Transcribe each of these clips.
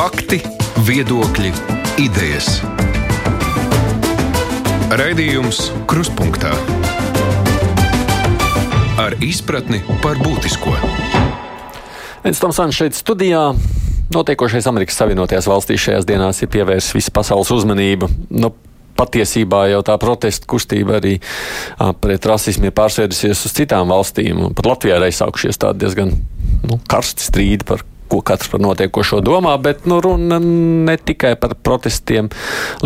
Fakti, viedokļi, idejas. Raidījums Kruspunkta ar izpratni par būtisko. Viens Tomsons šeit studijā. Notiekošais Amerikas Savienotajās valstīs šajās dienās ir pievērsis visu pasaules uzmanību. Nu, patiesībā jau tā protesta kustība arī a, pret rasismu ir pārsēdusies uz citām valstīm. Pat Latvijā ir aizsākušies tādi diezgan nu, karsti strīdi par ko katrs par notiekošo domā, bet nu, runa ne tikai par protestiem.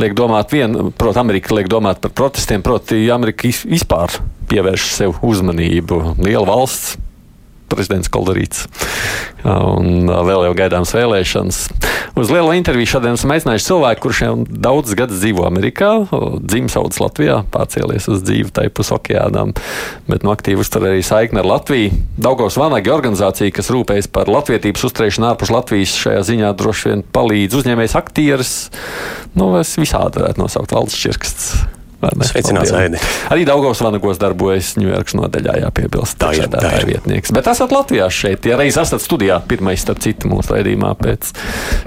Liek domāt, vien, proti, Amerika liek domāt par protestiem, proti, Amerika vispār pievērš sev uzmanību. Liela valsts, prezidents Kaldarīts. Un vēl jau gaidāms vēlēšanas. Uz lielo interviju šodien esam aicinājuši cilvēku, kurš jau daudzus gadus dzīvo Amerikā, dzimis audzis Latvijā, pārcēlies uz dzīvi tai pus okeānām, bet no aktīvi uztur arī saikni ar Latviju. Daugos Vanagi organizācija, kas rūpējas par latvietības uzturēšanu ārpus Latvijas, šajā ziņā droši vien palīdz uzņēmējs aktieris. Nu, es visādi varētu nosaukt valsts čirksts. Sveicināts, Aidi. Arī Daugavas vanagos darbojas Ņujorkas nodaļā, jāpiebilst. Tā ir, tā ir. vietnieks. Bet esat Latvijā šeit, ja reiz esat studijā, pirmais starp citu mūsu raidījumā pēc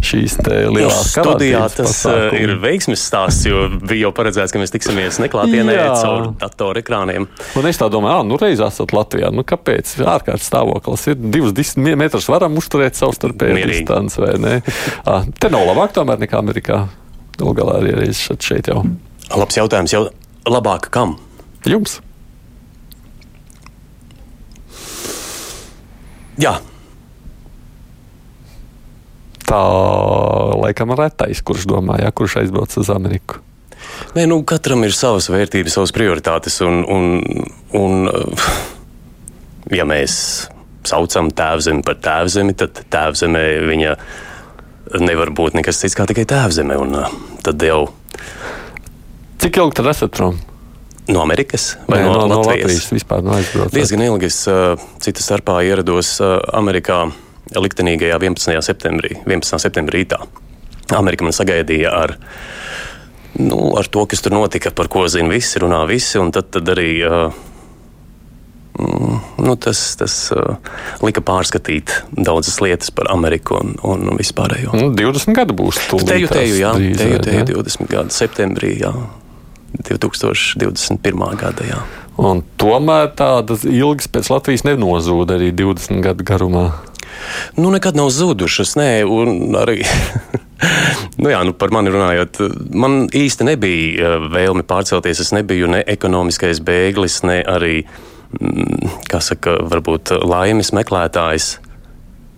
šīs lielās studijā tas uh, pasākuma. ir veiksmes stāsts, jo bija jau paredzēts, ka mēs tiksimies neklātienē caur datoru ekrāniem. Un es tā domāju, ah, nu reiz esat Latvijā. Nu, kāpēc? Ārkārtas stāvoklis ir divus dis- metrus varam uzturēt savstarpēju distanci, vai ne? Te nav labāk tomēr nekā Amerikā. Galu galā arī šeit jau Labs jautājums jau labāk kam? jums. Jā, Tā laikam retais, kurš domā, ja, kurš aizbrauc uz Ameriku. Nē, nu, katram ir savas vērtības, savas prioritātes. Un, un, un, uh, ja mēs saucam tēvzemi par tēvzemi, tad tēvzemē viņa nevar būt nekas cits kā tikai tēvzeme. Un, uh, tad jau Cik ilgi tad esat prom? no Amerikas vai Nē, no, no Latvijas? Latvijas vispār no aizbrauc. Diezgan ilgi es uh, citu starpā ierados uh, Amerikā liktenīgajā 11. septembrī, 11. septembrī rītā. Amerika man sagaidīja ar, nu, ar to, kas tur notika, par ko zina visi, runā visi. un Tad, tad arī uh, nu, tas, tas uh, lika pārskatīt daudzas lietas par Ameriku un, un vispārējo. Nu, 20 gadi būs. Teju, teju, jā, teju, teju ne? 20 gadu septembrī, jā, 2021. gada, jā. Un tomēr tādas ilgas pēc Latvijas nenozūda arī 20 gadu garumā. Nu, nekad nav zudušas. Nē, un arī. nu, jā, nu, par mani runājot, man īsti nebija eh, vēlme pārcelties. Es nebiju ne ekonomiskais bēglis, ne arī, mm, kā saka, varbūt laimes meklētājs.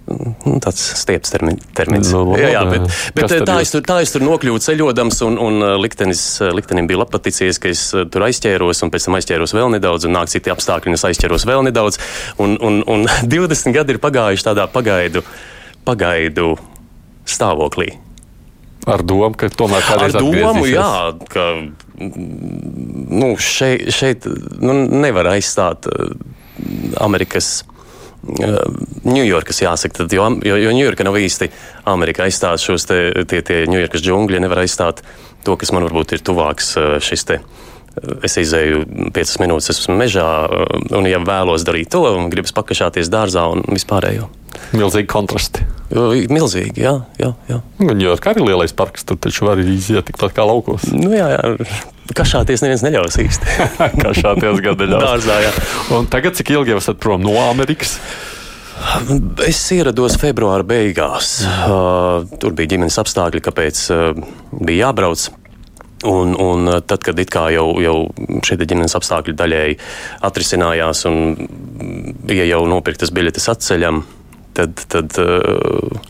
Nu, Tāds stieps termi, termins. Nu, labi, jā, jā, bet, bet tad tā, jūs- es tur, tā es tur nokļuvu ceļodams, un, un uh, liktenis, uh, liktenim bija paticies, ka es tur aizķēros, un pēc tam aizķēros vēl nedaudz, un nāk citi apstākļi, un es aizķēros vēl nedaudz. Un, un, un 20 gadi ir pagājuši tādā pagaidu, pagaidu stāvoklī. Ar domu, ka tomēr Ar kādreiz domu, atgriezīsies. jā, ka nu, šeit, šeit nu, nevar aizstāt Amerikas. Ņujorkas jāsaka, tad, jo, jo, jo Ņujorka nav īsti Amerika aizstāt šos te, tie, tie Ņujorkas džungļi, nevar aizstāt to, kas man varbūt ir tuvāks uh, šis te. uh, Es izēju piecas minūtes, esmu mežā, uh, un, ja vēlos darīt to, un gribas pakašāties dārzā un vispārējo. Milzīgi kontrasti. Jo, Milzīgi, jā, jā. jā. Gan jau kā arī lielais parks, tur taču var iziet tikpat kā laukos. Nu, jā, jā. Kašāties neviens neļaus īsti. kā šādajos gados. Dārzā, jā. Un tagad cik ilgi jau esat prom no Amerikas? Es ierados februāra beigās. Uh, tur bija ģimenes apstākļi, kāpēc uh, bija jābrauc. Un, un uh, tad, kad jau, jau šie ģimenes apstākļi daļēji atrisinājās un bija jau nopirktas biļetes atceļam, tad, tad uh,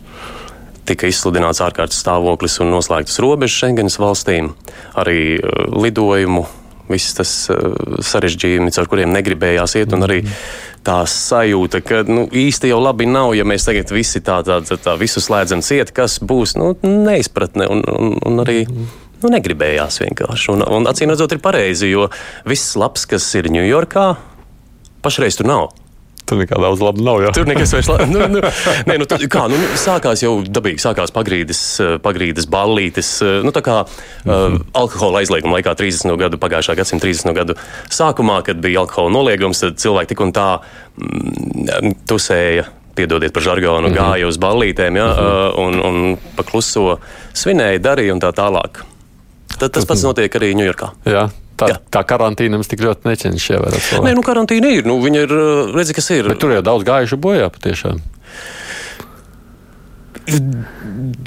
tika izsludināts ārkārtas stāvoklis un noslēgtas robežas Schengenas valstīm, arī uh, lidojumu. Viss tas uh, sarežģījumi, ar kuriem negribējās iet, un arī tā sajūta, ka nu, īsti jau labi nav, ja mēs tagad visi tā, tā, tā, tā visu slēdzam ciet, kas būs nu, neizpratne un, un, un arī. Nu, negribējās vienkārši. Un, un acīm redzot, ir pareizi, jo viss labs, kas ir Ņujorkā, pašreiz tur nav. Tur nekā daudz labi nav. Jā. Tur nekas vairs nav. Nu, nu, nē, nu, tad, kā, nu, sākās jau dabīgi, sākās pagrīdes, eh, pagrīdes ballītes. eh, Nu, tā kā mm -hmm. uh, alkohola aizlieguma laikā 30. gadu, pagājušā gadsimta 30. gadu sākumā, kad bija alkohola noliegums, tad cilvēki tik un tā mm, tusēja piedodiet par žargonu, mm -hmm. gāja uz ballītēm, ja, mm -hmm. un, un pa kluso svinēja, darīja un tā tālāk. Tad tas pats notiek arī Ņujorkā. Jā. Tā, Jā. tā karantīna mums tik ļoti necenšas ievērot. Nē, nu karantīna ir. Nu, viņa ir, redzi, kas ir. Bet tur jau daudz gājuši bojā patiešām.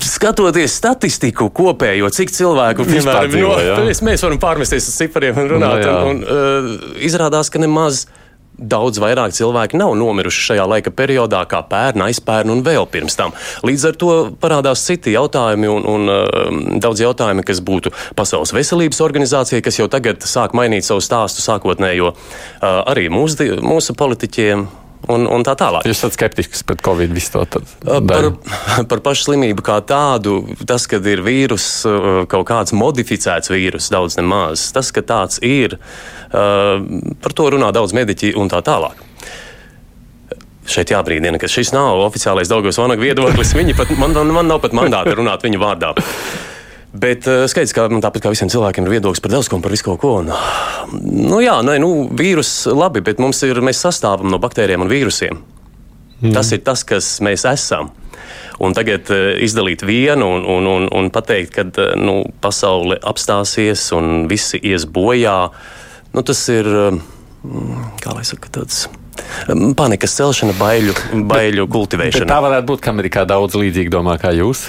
Skatoties statistiku kopējo, cik cilvēku piemēram, dzīvo, no, mēs varam pārmesties uz cipariem un runāt, no, un, un uh, izrādās, ka nemaz daudz vairāk cilvēki nav nomiruši šajā laika periodā, kā pērn, aizpērn un vēl pirms tam. Līdz ar to parādās citi jautājumi un, un uh, daudz jautājumi, kas būtu Pasaules veselības organizācija, kas jau tagad sāk mainīt savu stāstu sākotnējo uh, arī mūsu, mūsu politiķiem un, un tā tālāk. Jūs esat skeptisks pret Covid visu to par, par pašu slimību kā tādu, tas, kad ir vīrus, kaut kāds modificēts vīrus, daudz nemaz. Tas, ka tāds ir, par to runā daudz mediķi un tā tālāk. Šeit jābrīdina, ka šis nav oficiālais Daugos Vanaga viedoklis. Pat, man, man nav pat mandāta runāt viņu vārdā. Bet uh, skaidrs, ka man tāpat kā visiem cilvēkiem ir viedoklis par Delskumu, par visu kaut ko. Un, nu, jā, nē, nu, vīrus labi, bet mums ir, mēs sastāvam no baktērijiem un vīrusiem. Mm. Tas ir tas, kas mēs esam. Un tagad uh, izdalīt vienu un, un, un, un pateikt, ka uh, nu, pasaule apstāsies un visi ies bojā, nu, tas ir, uh, kā lai saka, tāds panikas celšana, baiļu, baiļu kultivēšana. Bet tā varētu būt, ka Amerikā daudz līdzīgi domā kā jūs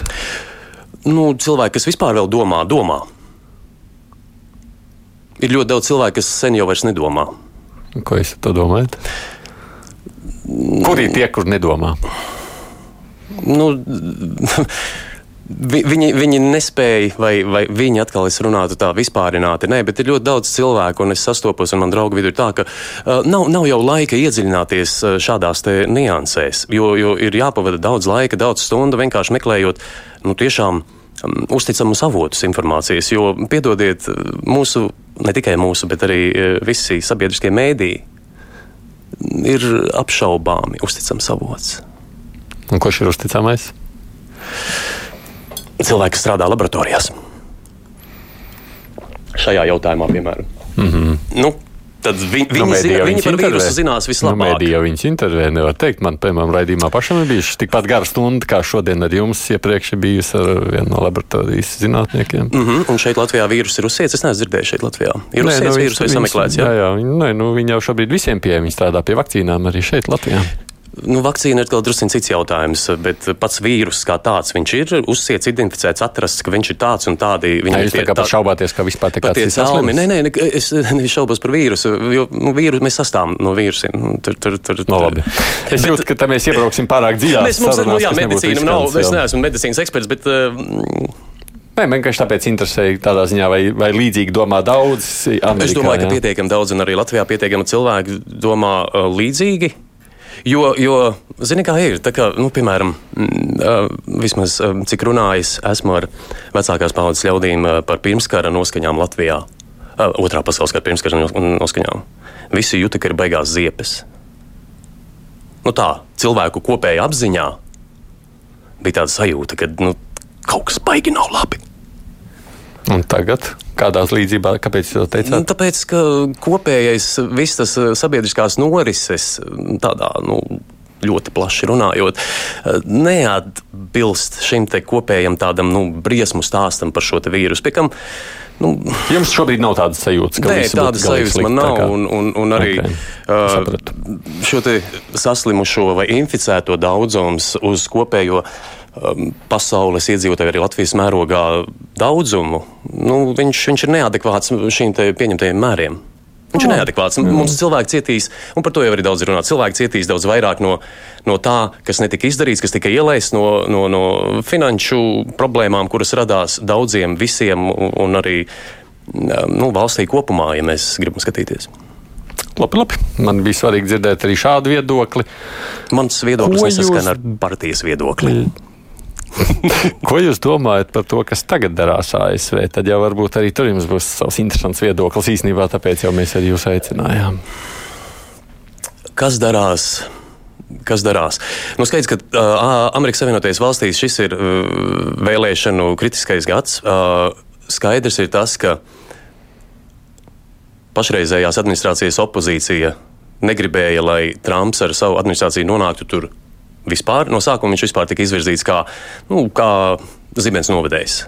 nu, cilvēki, kas vispār vēl domā, domā. Ir ļoti daudz cilvēku, kas sen jau vairs nedomā. Ko jūs domājat? Kur ir tie, kur nedomā? Nu, Vi, viņi, viņi nespēja, vai, vai viņi atkal es runātu tā vispārināti. Nē, bet ir ļoti daudz cilvēku, un es sastopos, un man draugu vidū ir tā, ka uh, nav, nav jau laika iedziļināties uh, šādās niansēs, jo, jo ir jāpavada daudz laika, daudz stundu vienkārši meklējot nu, tiešām um, uzticamus avotus informācijas. Jo, piedodiet, mūsu, ne tikai mūsu, bet arī uh, visi sabiedriskie mēdīji ir apšaubāmi uzticams avots. Un kurš ir uzticamais? Cilvēki strādā laboratorijās. Šajā jautājumā, piemēram. Mm -hmm. nu, Tad vi, viņi, nu, zina, viņi par vīrusu zinās vislabāk. Nu, mēdījā viņas intervē, nevar teikt. Man, piemēram, raidījumā pašam ir bijuši tikpat gara stunda, kā šodien ar jums iepriekš bijusi ar vienu no laboratorijas zinātniekiem. Mm -hmm. Un šeit Latvijā vīrus ir uzsiets. Es neesmu dzirdējis šeit Latvijā. Ir uzsiets nu, vīrus vai sameklēts? Jā, jā, jā viņi, nē, nu, viņi jau šobrīd visiem pieejami strādā pie vakcīnām arī šeit Latvijā. Nu, vakcīna ir drusku cits jautājums, bet pats vīrus kā tāds, viņš ir uzsiets, identificēts, atrasts, ka viņš ir tāds un tādi. Viņa ir tā kā šaubāties, ka vispār tā kā tāds - nē, nē, es nešaubos par vīrusu, jo nu, vīru, mēs sastāvam no vīrusiem. Nu, tur, tur, tur, no, labi. Es bet, jūtu, ka tā mēs iebrauksim pārāk dziļi. Mēs mums ir, nu, jā, medicīna nav, es neesmu medicīnas eksperts, bet. Uh, Nē, vienkārši tāpēc interesēja tādā ziņā, vai, vai līdzīgi domā daudz. Amerikā, es domāju, jā. ka pietiekami daudz, un arī Latvijā pietiekami cilvēki domā uh, līdzīgi. Jo, jo zini, kā ir, kā, nu, piemēram, vismaz cik runājis esmu ar vecākās paudzes ļaudīm par pirmskara noskaņām Latvijā, otrā pasaules kara pirmskara noskaņām. Visi jūta, ka ir beigās ziepes. Nu tā, cilvēku kopējā apziņā bija tāda sajūta, ka nu, kaut kas baigi nav labi. Un tagad kādās līdzībā, kāpēc jūs to teicāt? Nu, tāpēc, ka kopējais viss tas eh, sabiedriskās norises tādā, nu, ļoti plaši runājot, eh, neatbilst šim kopējam tādam nu, briesmu stāstam par šo vīrusu. Piekam, nu, Jums šobrīd nav tādas sajūtas, ka Nē, tādas sajūtas man nav. Kā... Un, un, un arī okay. uh, šo saslimušo vai inficēto daudzums uz kopējo Um, pasaules iedzīvotāju, arī Latvijas mērogā daudzumu, nu, viņš, viņš ir neadekvāts šīm pieņemtajiem mēriem. Viņš ir oh. neadekvāts. Mums cilvēki cietīs, un par to jau arī daudz ir runāts. Cilvēki cietīs daudz vairāk no, no tā, kas netika izdarīts, kas tika ielaists, no, no, no finanšu problēmām, kuras radās daudziem, visiem un arī nu, valstī kopumā, ja mēs gribam skatīties. Labi, labi. Man bija svarīgi dzirdēt arī šādu viedokli. Mans viedoklis nesaskan jūs... ar partijas viedokli. Mm. Ko jūs domājat par to, kas tagad darās ASV? Tad jau varbūt arī tur jums būs savs interesants viedoklis īstenībā, tāpēc jau mēs arī jūs aicinājām. Kas darās? Kas darās? Nu, skaidrs, ka uh, Amerikas Savienotajās valstīs šis ir uh, vēlēšanu kritiskais gads. Uh, skaidrs ir tas, ka pašreizējās administrācijas opozīcija negribēja, lai Trumps ar savu administrāciju nonāktu tur Vispār, no sākuma viņš vispār tika izvirzīts kā, nu, kā zibens novadējs.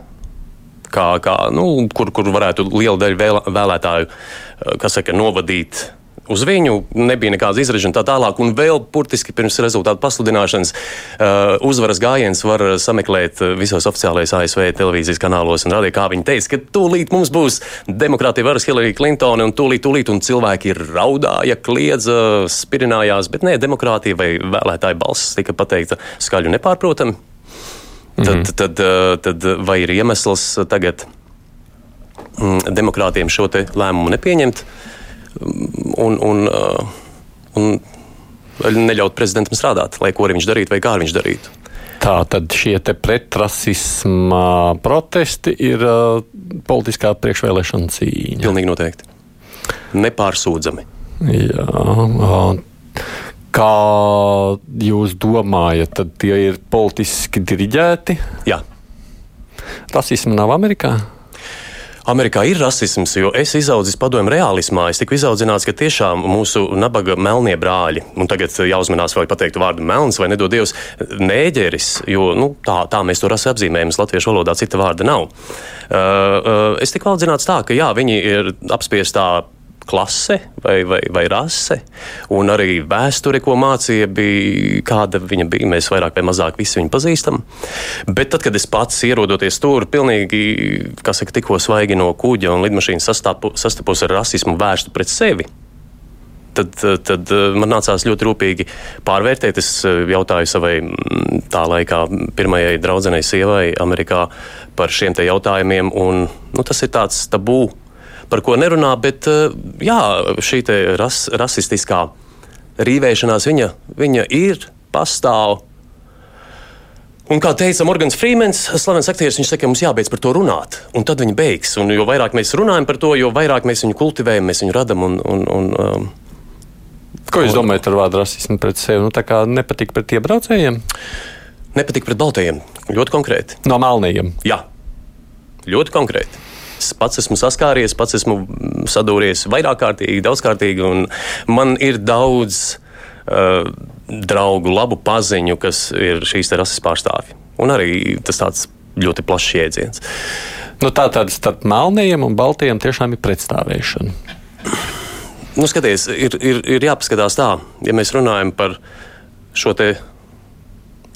Kā, kā, nu, kur, kur varētu liela daļa vēl, vēlētāju saka, novadīt uz viņu, nebija nekādas izražas un tā tālāk. Un vēl burtiski pirms rezultātu pasludināšanas uh, uzvaras gājiens var sameklēt visos oficiālajos ASV televīzijas kanālos un rādīja, kā viņi teica, ka tūlīt mums būs demokrātija varas Hillary Clinton un tūlīt, tūlīt, un cilvēki raudāja, kliedza, spirinājās, bet nē, demokrātija vai vēlētāja balss tika pateikta skaļi un nepārprotami. Tad, mm -hmm. tad, tad, tad vai ir iemesls tagad mm, demokrātiem šo lēmumu nepieņemt? Uh, un, un, uh, un neļaut prezidentam strādāt, lai ko viņš darītu vai kā viņš darītu. Tā tad šie pretrasisma protesti ir uh, politiskā priekšvēlēšana cīņa. Pilnīgi noteikti. Nepārsūdzami. Jā, kā jūs domājat, tad tie ir politiski diriģēti? Jā. Rasisma nav Amerikā? Amerikā ir rasisms, jo es izaudzis padomju realismā. Es tiku izaudzināts, ka tiešām mūsu nabaga melnie brāļi, un tagad jāuzmanās, vai pateikt vārdu melns vai nedod Dievs, nēģeris, jo nu, tā, tā mēs to rasi apzīmējam. Latviešu valodā cita vārda nav. Uh, uh, es tiku audzināts tā, ka jā, viņi ir apspiestā klase vai, vai, vai rase, un arī vēsture, ko mācīja, bija kāda viņa bija. Mēs vairāk vai mazāk visi viņu pazīstam. Bet tad, kad es pats ierodoties tur, pilnīgi, kā saka, tikko svaigi no kuģa un lidmašīnas sastapos ar rasismu vērstu pret sevi. Tad, tad man nācās ļoti rūpīgi pārvērtēt. Es jautāju savai tā laikā pirmajai draudzenei sievai Amerikā par šiem jautājumiem, un nu, tas ir tāds tabū par ko nerunā, bet eh, jā, šī ras, rasistiskā rīvēšanās viņa, viņa ir, pastāv. Un, kā teica Morgans Freemans, slavens aktieris, viņš saka, ka mums jābeidz par to runāt, un tad viņi beigs. Un jo vairāk mēs runājam par to, jo vairāk mēs viņu kultivējam, mēs viņu radām. Un, un, un, um, Ko jūs domājat ar vārdu rasismu pret sevi? Nu, tā kā nepatīk pret iebraucējiem? Nepatīk pret baltajiem. Ļoti konkrēti. No melnajiem. Jā, ļoti konkrēti. Es pats esmu saskāries, pats esmu sadūries vairāk kārtīgi, daudzkārtīgi, un man ir daudz uh, draugu, labu paziņu, kas ir šīs rases pārstāvji. Un arī tas tāds ļoti plašs jēdziens. Nu, tā tad starp melniem un baltiem tiešām ir pretstāvēšana. Nu, skaties, ir, ir, ir jāpaskatās tā, ja mēs runājam par šo te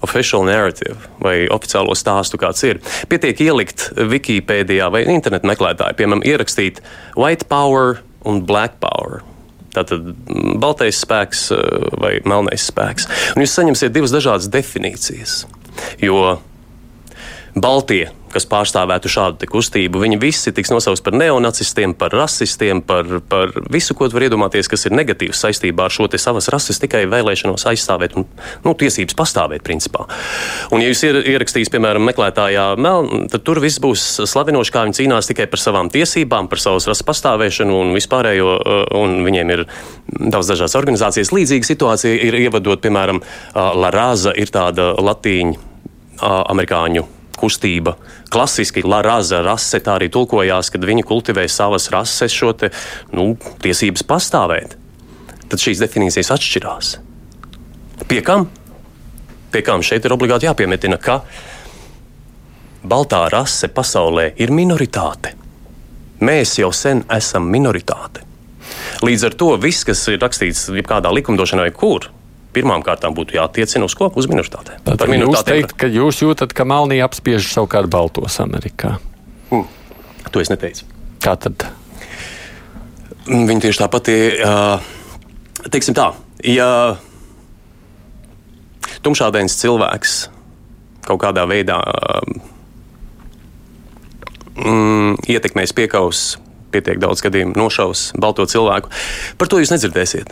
official narrative vai oficiālo stāstu, kāds ir. Pietiek ielikt Wikipēdijā vai internetu meklētāju, piemēram, ierakstīt white power un black power. Tātad mm, baltais spēks eh, vai melnais spēks. Un jūs saņemsiet divas dažādas definīcijas. Jo Baltie kas pārstāvētu šādu kustību. Viņi visi tiks nosaukti par neonacistiem, par rasistiem, par, par visu, ko var iedomāties, kas ir negatīvs saistībā ar šo savas rases tikai vēlēšanos aizstāvēt un nu, tiesības pastāvēt, principā. Un, ja jūs ierakstīs, piemēram, meklētājā melnu, tad tur viss būs slavinoši, kā viņi cīnās tikai par savām tiesībām, par savas rases pastāvēšanu un vispārējo, uh, un viņiem ir daudz dažādas organizācijas. Līdzīga situācija ir ievadot, piemēram, uh, La Raza ir tāda latīņu uh, amerikāņu kustība. Klasiski La Raza rase tā arī tulkojās, kad viņi kultivē savas rases šo te, nu, tiesības pastāvēt. Tad šīs definīcijas atšķirās. Pie kam? Pie kam šeit ir obligāti jāpiemetina, ka baltā rase pasaulē ir minoritāte. Mēs jau sen esam minoritāte. Līdz ar to viss, kas ir rakstīts jebkādā likumdošanā, kur pirmām kārtām būtu jātiecina uz ko? Uz minoritātēm. Tad jūs teikt, ka jūs jūtat, ka Melnija apspiež savukārt Baltos Amerikā? Hmm. To es neteicu. Kā tad? Viņi tieši tāpat ir. Teiksim tā, ja tumšādains cilvēks kaut kādā veidā mm, ietekmēs piekaus, pietiek daudz gadījumu nošaus balto cilvēku, par to jūs nedzirdēsiet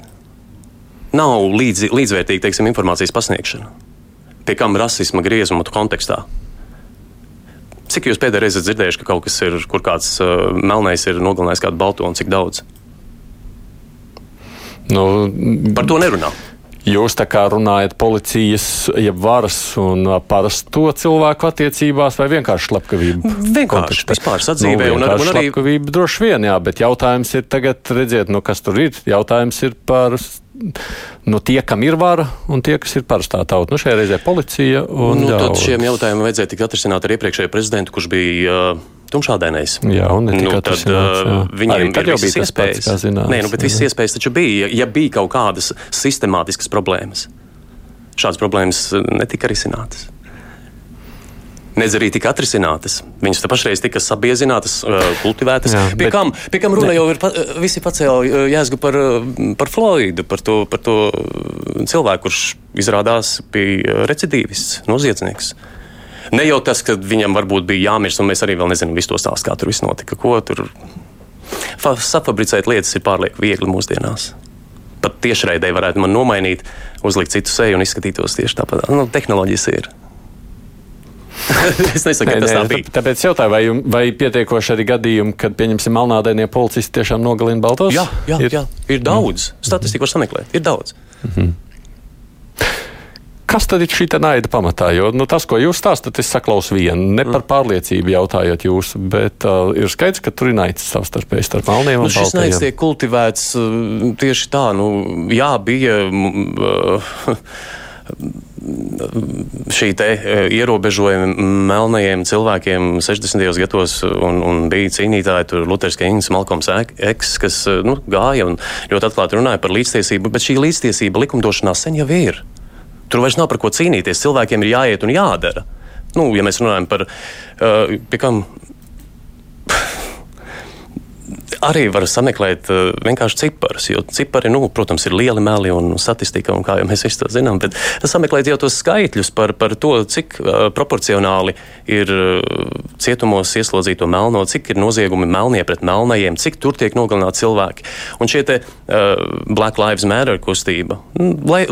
nav līdz, līdzvērtīga teiksim, informācijas pasniegšana. Pie kam rasisma griezuma kontekstā? Cik jūs pēdējā reizē dzirdējuši, ka kaut kas ir, kur kāds uh, melnais ir nogalinājis kādu balto un cik daudz? Nu, Par to nerunā. Jūs tā kā runājat policijas, jeb varas un uh, parasto cilvēku attiecībās, vai vienkārši slepkavību? Vienkārši vispār sadzīvē. Nu, un, un arī slepkavība droši vien, jā, bet jautājums ir tagad, redziet, nu, kas tur ir. Jautājums ir par nu, tie, kam ir vara, un tie, kas ir parastā tauta. Nu, šajā reizē policija. Un, nu, jā, tad šiem jautājumiem vajadzēja tikt atrisināt ar iepriekšējo prezidentu, kurš bija. Uh, Tumšādēnais. Jā, un nu, tad uh, viņiem tad ir visas iespējas. Pats, zināms, Nē, nu, bet visas iespējas taču bija, ja bija kaut kādas sistemātiskas problēmas. Šādas problēmas netika risinātas nedz arī tika atrisinātas. Viņas pašreiz tika sabiezinātas, kultivētas. Jā, pie, bet, kam, pie kam runa ne. jau ir, visi pacēla jēzgu par, par Floydu, par to, par to cilvēku, kurš izrādās bija recidīvists, noziedznieks. Ne jau tas, ka viņam varbūt bija jāmirst, un mēs arī vēl nezinām visu to stāstu, kā tur viss notika. Ko tur safabricēt lietas ir pārlieku viegli mūsdienās. Pat tiešraidē varētu man nomainīt, uzlikt citu seju un izskatītos tieši tāpat. Nu, tehnoloģijas ir. es nesaku, ka tas tā bija. Tāpēc jautāju, vai, vai pietiekoši arī gadījumi, kad, pieņemsim, melnādainie policisti tiešām nogalina baltos? Jā, jā, ir, jā, ir daudz. Mm. Statistiku var sameklēt. Ir daudz. Mm -hmm. Kas tad ir šī naida pamatā? Jo nu, tas, ko jūs stāstāt, es saklausu vienu, ne par mm. pārliecību jautājot jūs, bet uh, ir skaidrs, ka tur ir naids savstarpēji starp melniem un baltajiem. Nu, šis naids tiek kultivēts uh, tieši tā, nu, jā, bija. Uh, šī te e, ierobežojumi melnajiem cilvēkiem 60. gados un, un bija cīnītāji, tur Luters Kings, Malkoms Eks, kas e, nu, gāja un ļoti atklāti runāja par līdztiesību, bet šī līdztiesība likumdošanā sen jau ir. Tur vairs nav par ko cīnīties. Cilvēkiem ir jāiet un jādara. Nu, ja mēs runājam par, uh, kam arī var sameklēt uh, vienkārši ciparus. Jo cipari, nu, protams, ir lieli meli un statistika, un kā jau mēs visi to zinām. Bet sameklēt jau tos skaitļus par, par to, cik uh, proporcionāli ir uh, cietumos ieslodzīto melno, cik ir noziegumi melnie pret melnajiem, cik tur tiek nogalināti cilvēki. Un šie te uh, Black Lives Matter kustība, nu, lai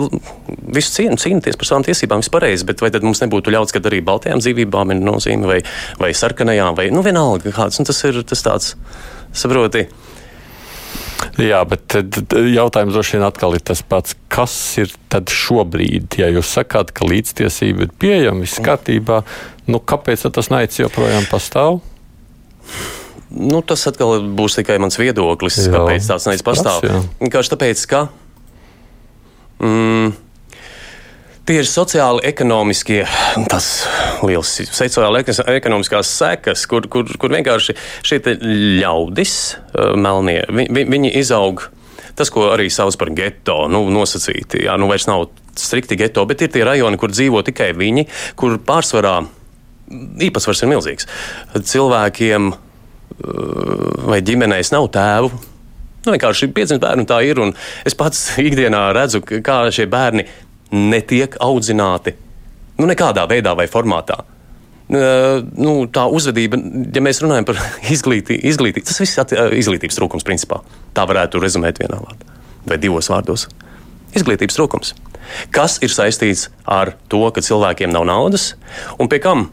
visu cīn, cīnīties par savām tiesībām, viss pareizi, bet vai tad mums nebūtu ļauts, ka arī baltajām dzīvībām ir nozīme vai, vai sarkanajām, vai nu vienalga kāds, un tas ir tas tāds. Saproti? Jā, bet jautājums droši vien atkal ir tas pats. Kas ir tad šobrīd, ja jūs sakāt, ka līdztiesība ir pieejama, viss kārtībā, nu kāpēc tas naids joprojām pastāv? Nu, tas atkal būs tikai mans viedoklis, jā, kāpēc tāds naids pastāv. Vienkārši tāpēc, ka. Mm, Tie ir sociāli ekonomiskie, tas liels sociāli ekonomiskās sekas, kur, kur, kur vienkārši šie ļaudis, melnie, vi, viņi izaug. Tas, ko arī sauc par geto, nu, nosacīti, jā, nu vairs nav strikti geto, bet ir tie rajoni, kur dzīvo tikai viņi, kur pārsvarā īpatsvars ir milzīgs. Cilvēkiem vai ģimenēs nav tēvu, Nu, vienkārši piedzimst bērnu tā ir. Es pats ikdienā redzu, kā šie bērni netiek audzināti nu, nekādā veidā vai formātā. Uh, nu, tā uzvedība, ja mēs runājam par izglītību, izglītī, tas viss ir izglītības trūkums, principā. Tā varētu rezumēt vienā vārdā vai divos vārdos. Izglītības trūkums. Kas ir saistīts ar to, ka cilvēkiem nav naudas un pie kam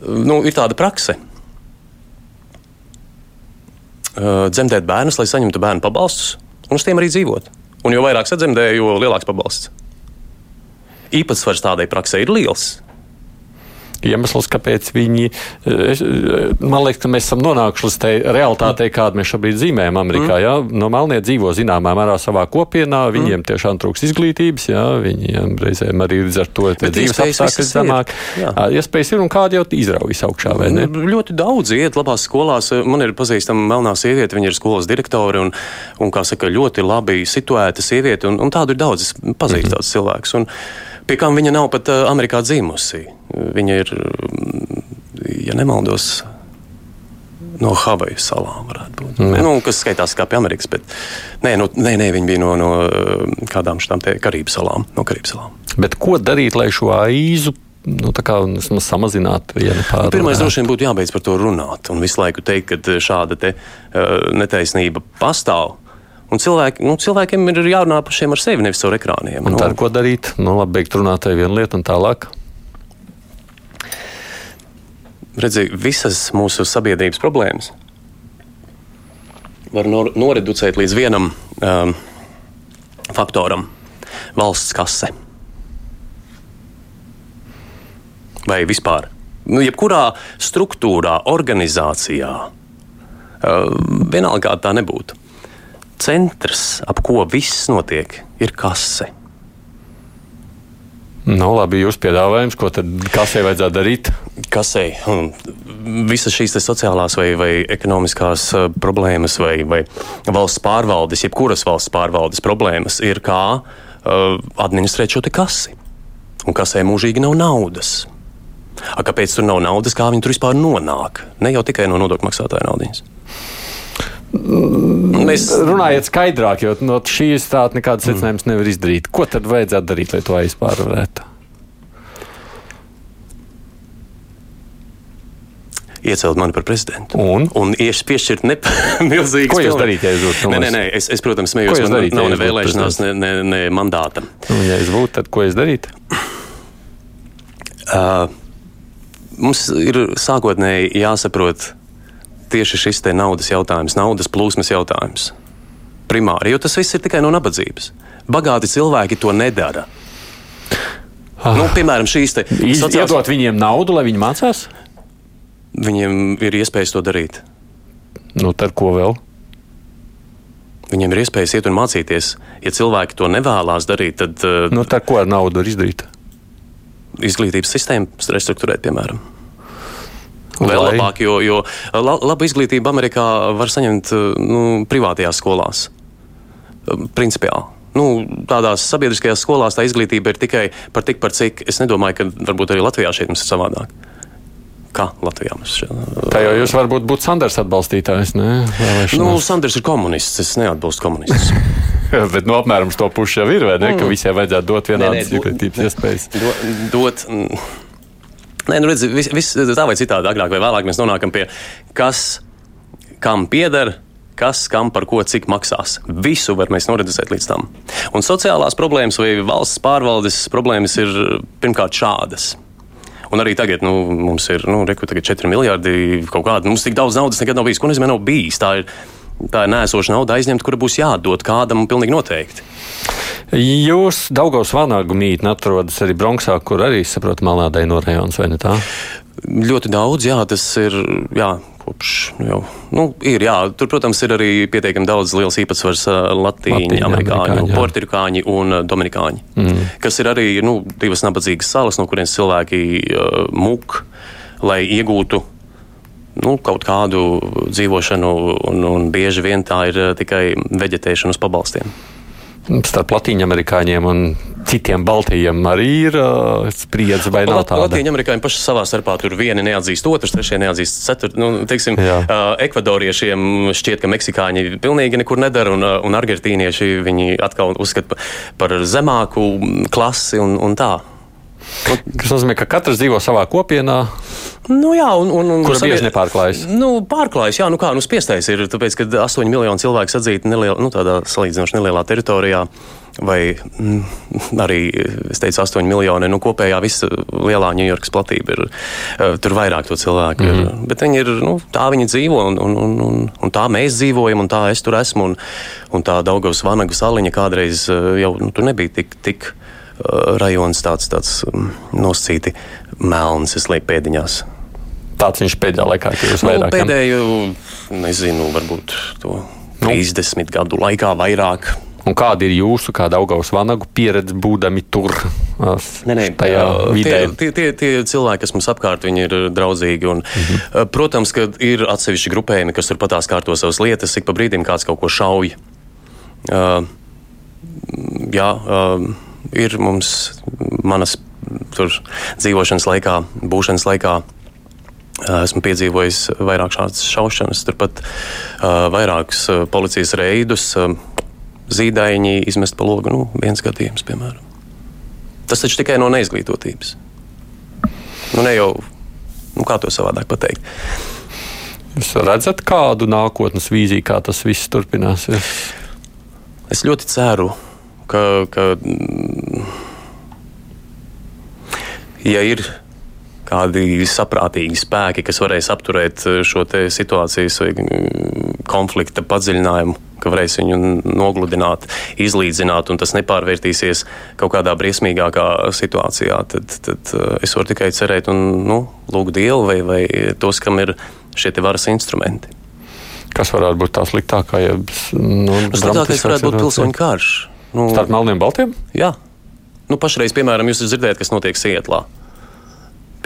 nu, ir tāda prakse? Uh, dzemdēt bērnus, lai saņemtu bērnu pabalstus, un uz tiem arī dzīvot. Un jo vairāk sadzemdē, jo lielāks pabalsts īpatsvars tādai praksē ir liels iemesls, kāpēc viņi. Man liekas, ka mēs esam nonākuši līdz tai realitātei, kādu mēs šobrīd dzīvojam Amerikā. Mm. Ja? No Melnie dzīvo zināmā mērā savā kopienā, viņiem mm. tiešām trūks izglītības, ja? viņiem reizēm arī līdz ar to dzīves apstākļi zemāk. Iespējas ir un kādi jau izraujas augšā, vai ne? Mm, ļoti daudz iet labās skolās. Man ir pazīstama melnā sieviete, viņa ir skolas direktore un, un kā saka, ļoti labi situēta sieviete, un, un tādu ir daudz. Es pazīstu mm -hmm. tādus cilvēkus. Pie kam viņa nav pat uh, Amerikā dzimusi. Viņa ir, ja nemaldos, no Havaju salām. Mm. Nu, kas skaitās kā pie Amerikas, bet nē, nu, nē, nē viņi bija no, no kādām šīm Karību salām. No Karību salām. Bet ko darīt, lai šo aizu nu, samazināt vienu pāri. Pirmais, droši vien, būtu jābeidz par to runāt un visu laiku teikt, ka šāda te, uh, netaisnība pastāv. Un cilvēki, nu, cilvēkiem ir jārunā pašiem ar sevi, nevis caur ekrāniem. Un nu. tā ir ko darīt? Nu, labi, beigt runāt ar vienu lietu un tālāk. Redzi, visas mūsu sabiedrības problēmas var nor noreducēt līdz vienam um, faktoram - valsts kase. Vai vispār? Nu, jebkurā struktūrā, organizācijā, uh, vienalga tā nebūtu centrs, ap ko viss notiek, ir kase. Nu, labi, jūs piedāvājums, ko tad kasē vajadzētu darīt? Kasē visas šīs sociālās vai, vai ekonomiskās uh, problēmas vai, vai valsts pārvaldes, jebkuras valsts pārvaldes problēmas ir kā uh, administrēt šo kasi. Un kasē mūžīgi nav naudas. A, kāpēc tur nav naudas, kā viņi tur vispār nonāk? Ne jau tikai no nodokļu maksātāja naudas. Mēs runājam skaidrāk, jo no šīs tādas nekādas mm. secinājumus nevar izdarīt. Ko tad vajadzētu darīt, lai to aizpārvarētu? Iecelt mani par prezidentu. Un, un piešķirt milzīgu Ko jūs darīt, ja jūs būtu? Nē, nē, nē, es, es protams, smējos, man darīt, nav ja ne vēlēšanās, ne, ne, ne mandāta. Un, ja es būtu, tad ko es darītu? Uh, mums ir sākotnēji jāsaprot, tieši šis naudas jautājums, naudas plūsmas jautājums. Primāri, jo tas viss ir tikai no nabadzības. Bagāti cilvēki to nedara. Ah. Nu, piemēram, šīs te sociālās... Iedot viņiem naudu, lai viņi mācās? Viņiem ir iespējas to darīt. Nu, tad ko vēl? Viņiem ir iespējas iet un mācīties. Ja cilvēki to nevēlas darīt, tad. Uh, nu, tad ko ar naudu var izdarīt? Izglītības sistēmu restruktūrēt, piemēram. Vēl Lai. labāk, jo, jo la, labu izglītību Amerikā var saņemt nu, privātajās skolās. Principiāli. Nu, tādās sabiedriskajās skolās tā izglītība ir tikai par tik par cik. Es nedomāju, ka varbūt arī Latvijā šeit mums ir savādāk. Kā Latvijā mums šeit? Tā jau jūs varbūt būtu Sanders atbalstītājs. Nu, Sanders ir komunists, es neatbalstu komunistus. Bet no nu, apmēram to pušu jau ir, vai ne? Mm. Ka visiem vajadzētu dot vienādas izglītības iespējas. Do, dot, Nē, nu redz, vis, vis, tā vai citādi, agrāk vai vēlāk mēs nonākam pie kas, kam pieder, kas kam par ko cik maksās. Visu var mēs noreducēt līdz tam. Un sociālās problēmas vai valsts pārvaldes problēmas ir pirmkārt šādas. Un arī tagad nu, mums ir nu, reku, 4 miljardi kaut kāda. Mums tik daudz naudas nekad nav bijis. Ko nozīmē nav bijis? Tā ir, tā ir nēsoša nauda aizņemta, kura būs jādod kādam pilnīgi noteikti. Jūs Daugavas vanagu mītne atrodas arī Bronksā, kur arī, saprotu, Malnādaino rajons, vai ne tā? Ļoti daudz, jā, tas ir, jā, kopš nu jau, nu, ir, jā, tur, protams, ir arī pietiekami daudz liels īpatsvars latīņu, amerikāņu, portirkāņi un dominikāņi, mm. kas ir arī, nu, divas nabadzīgas salas, no kurienes cilvēki uh, muk, lai iegūtu nu, kaut kādu dzīvošanu, un, un bieži vien tā ir tikai veģetēšana uz pabalstiem starp latīņamerikāņiem un citiem Baltijiem arī ir uh, spriedze vai nav tāda? Latīņamerikāņi paši savā starpā tur vieni neatzīst otrs, trešie neatzīst ceturtu. Nu, teiksim, Jā. uh, ekvadoriešiem šķiet, ka meksikāņi pilnīgi nekur nedara un, un argentīnieši viņi atkal uzskata par zemāku klasi un, un tā. Tas nozīmē, ka katrs dzīvo savā kopienā. Nu, jā, un, un, un kur bieži nepārklājas? Nu, pārklājas, jā, nu kā, nu spiestais ir, tāpēc, ka 8 miljoni cilvēku sadzīti nelielā, nu tādā salīdzinoši nelielā teritorijā. Vai mm, arī, es teicu, 8 miljoni. Nu, kopējā visa lielā Ņujorkas platība ir. Uh, tur vairāk to cilvēku mm -hmm. ir. Bet viņi ir, nu, tā viņi dzīvo, un, un, un, un, un tā mēs dzīvojam, un tā es tur esmu. Un, un tā Daugavas Vanagu saliņa kādreiz uh, jau nu, tur nebija tik. tik Uh, rajons tāds, tāds um, noscīti melns, es lieku pēdiņās. Tāds viņš pēdējā laikā ir nu, vairāk. Pēdējo, nezinu, varbūt to nu. 30 gadu laikā vairāk. Un kāda ir jūsu, kāda augaus vanagu pieredze būdami tur? Nē, nē, tajā vidē. Tie, tie, tie, tie cilvēki, kas mums apkārt, viņi ir draudzīgi. Un, mm -hmm. Protams, ka ir atsevišķi grupējumi, kas tur patās kārto savas lietas, ik pa brīdim kāds kaut ko šauj. Uh, jā, uh, ir mums manas tur dzīvošanas laikā, būšanas laikā. Esmu piedzīvojis vairāk šādas šaušanas, turpat vairākus policijas reidus, zīdaiņi izmest pa logu. Nu, viens gadījums, piemēram. Tas taču tikai no neizglītotības. Nu, ne jau, nu, kā to savādāk pateikt. Jūs redzat kādu nākotnes vīziju, kā tas viss turpināsies? Es ļoti ceru, ka, ka ja ir kādi saprātīgi spēki, kas varēs apturēt eh, šo situācijas vai mm, konflikta padziļinājumu, ka varēs viņu nogludināt, izlīdzināt, un tas nepārvērtīsies kaut kādā briesmīgākā situācijā, tad, tad eh, es varu tikai cerēt un nu, lūgt Dievu vai, vai tos, kam ir šie varas instrumenti. Kas varētu būt tā sliktākā? Ja, nu, Sliktākais varētu būt pilsoņu karš. Nu, Starp melniem baltiem? Jā. Nu, pašreiz, piemēram, jūs dzirdējat, kas notiek Sietlā.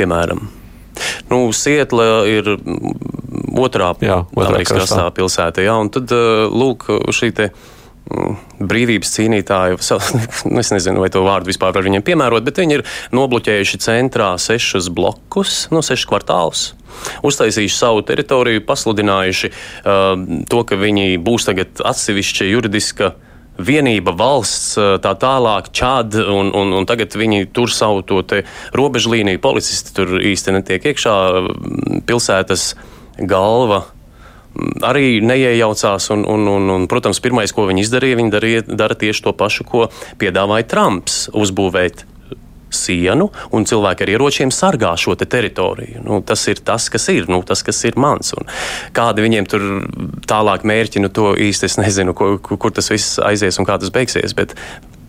Piemēram. Nu, Sietla ir otrā, jā, otrā Amerikas krastā pilsēta. Jā, un tad, lūk, šī te mm, brīvības cīnītāji, nu, es nezinu, vai to vārdu vispār var viņiem piemērot, bet viņi ir nobloķējuši centrā sešus blokus, no nu, sešus kvartālus. Uztaisījuši savu teritoriju, pasludinājuši uh, to, ka viņi būs tagad atsevišķa juridiska uh, vienība, valsts, tā tālāk, čādi, un, un, un tagad viņi tur savu to robežu līniju, policisti tur īsti netiek iekšā, pilsētas galva arī neiejaucās. Un, un, un, un, protams, pirmais, ko viņi izdarīja, viņi darīja, dara tieši to pašu, ko piedāvāja Trumps - uzbūvēt sienu, un cilvēki ar ieročiem sargā šo te teritoriju. Nu, tas ir tas, kas ir, nu, tas, kas ir mans. Un kādi viņiem tur tālāk mērķi, nu, to īsti es nezinu, kur, kur tas viss aizies un kā tas beigsies. Bet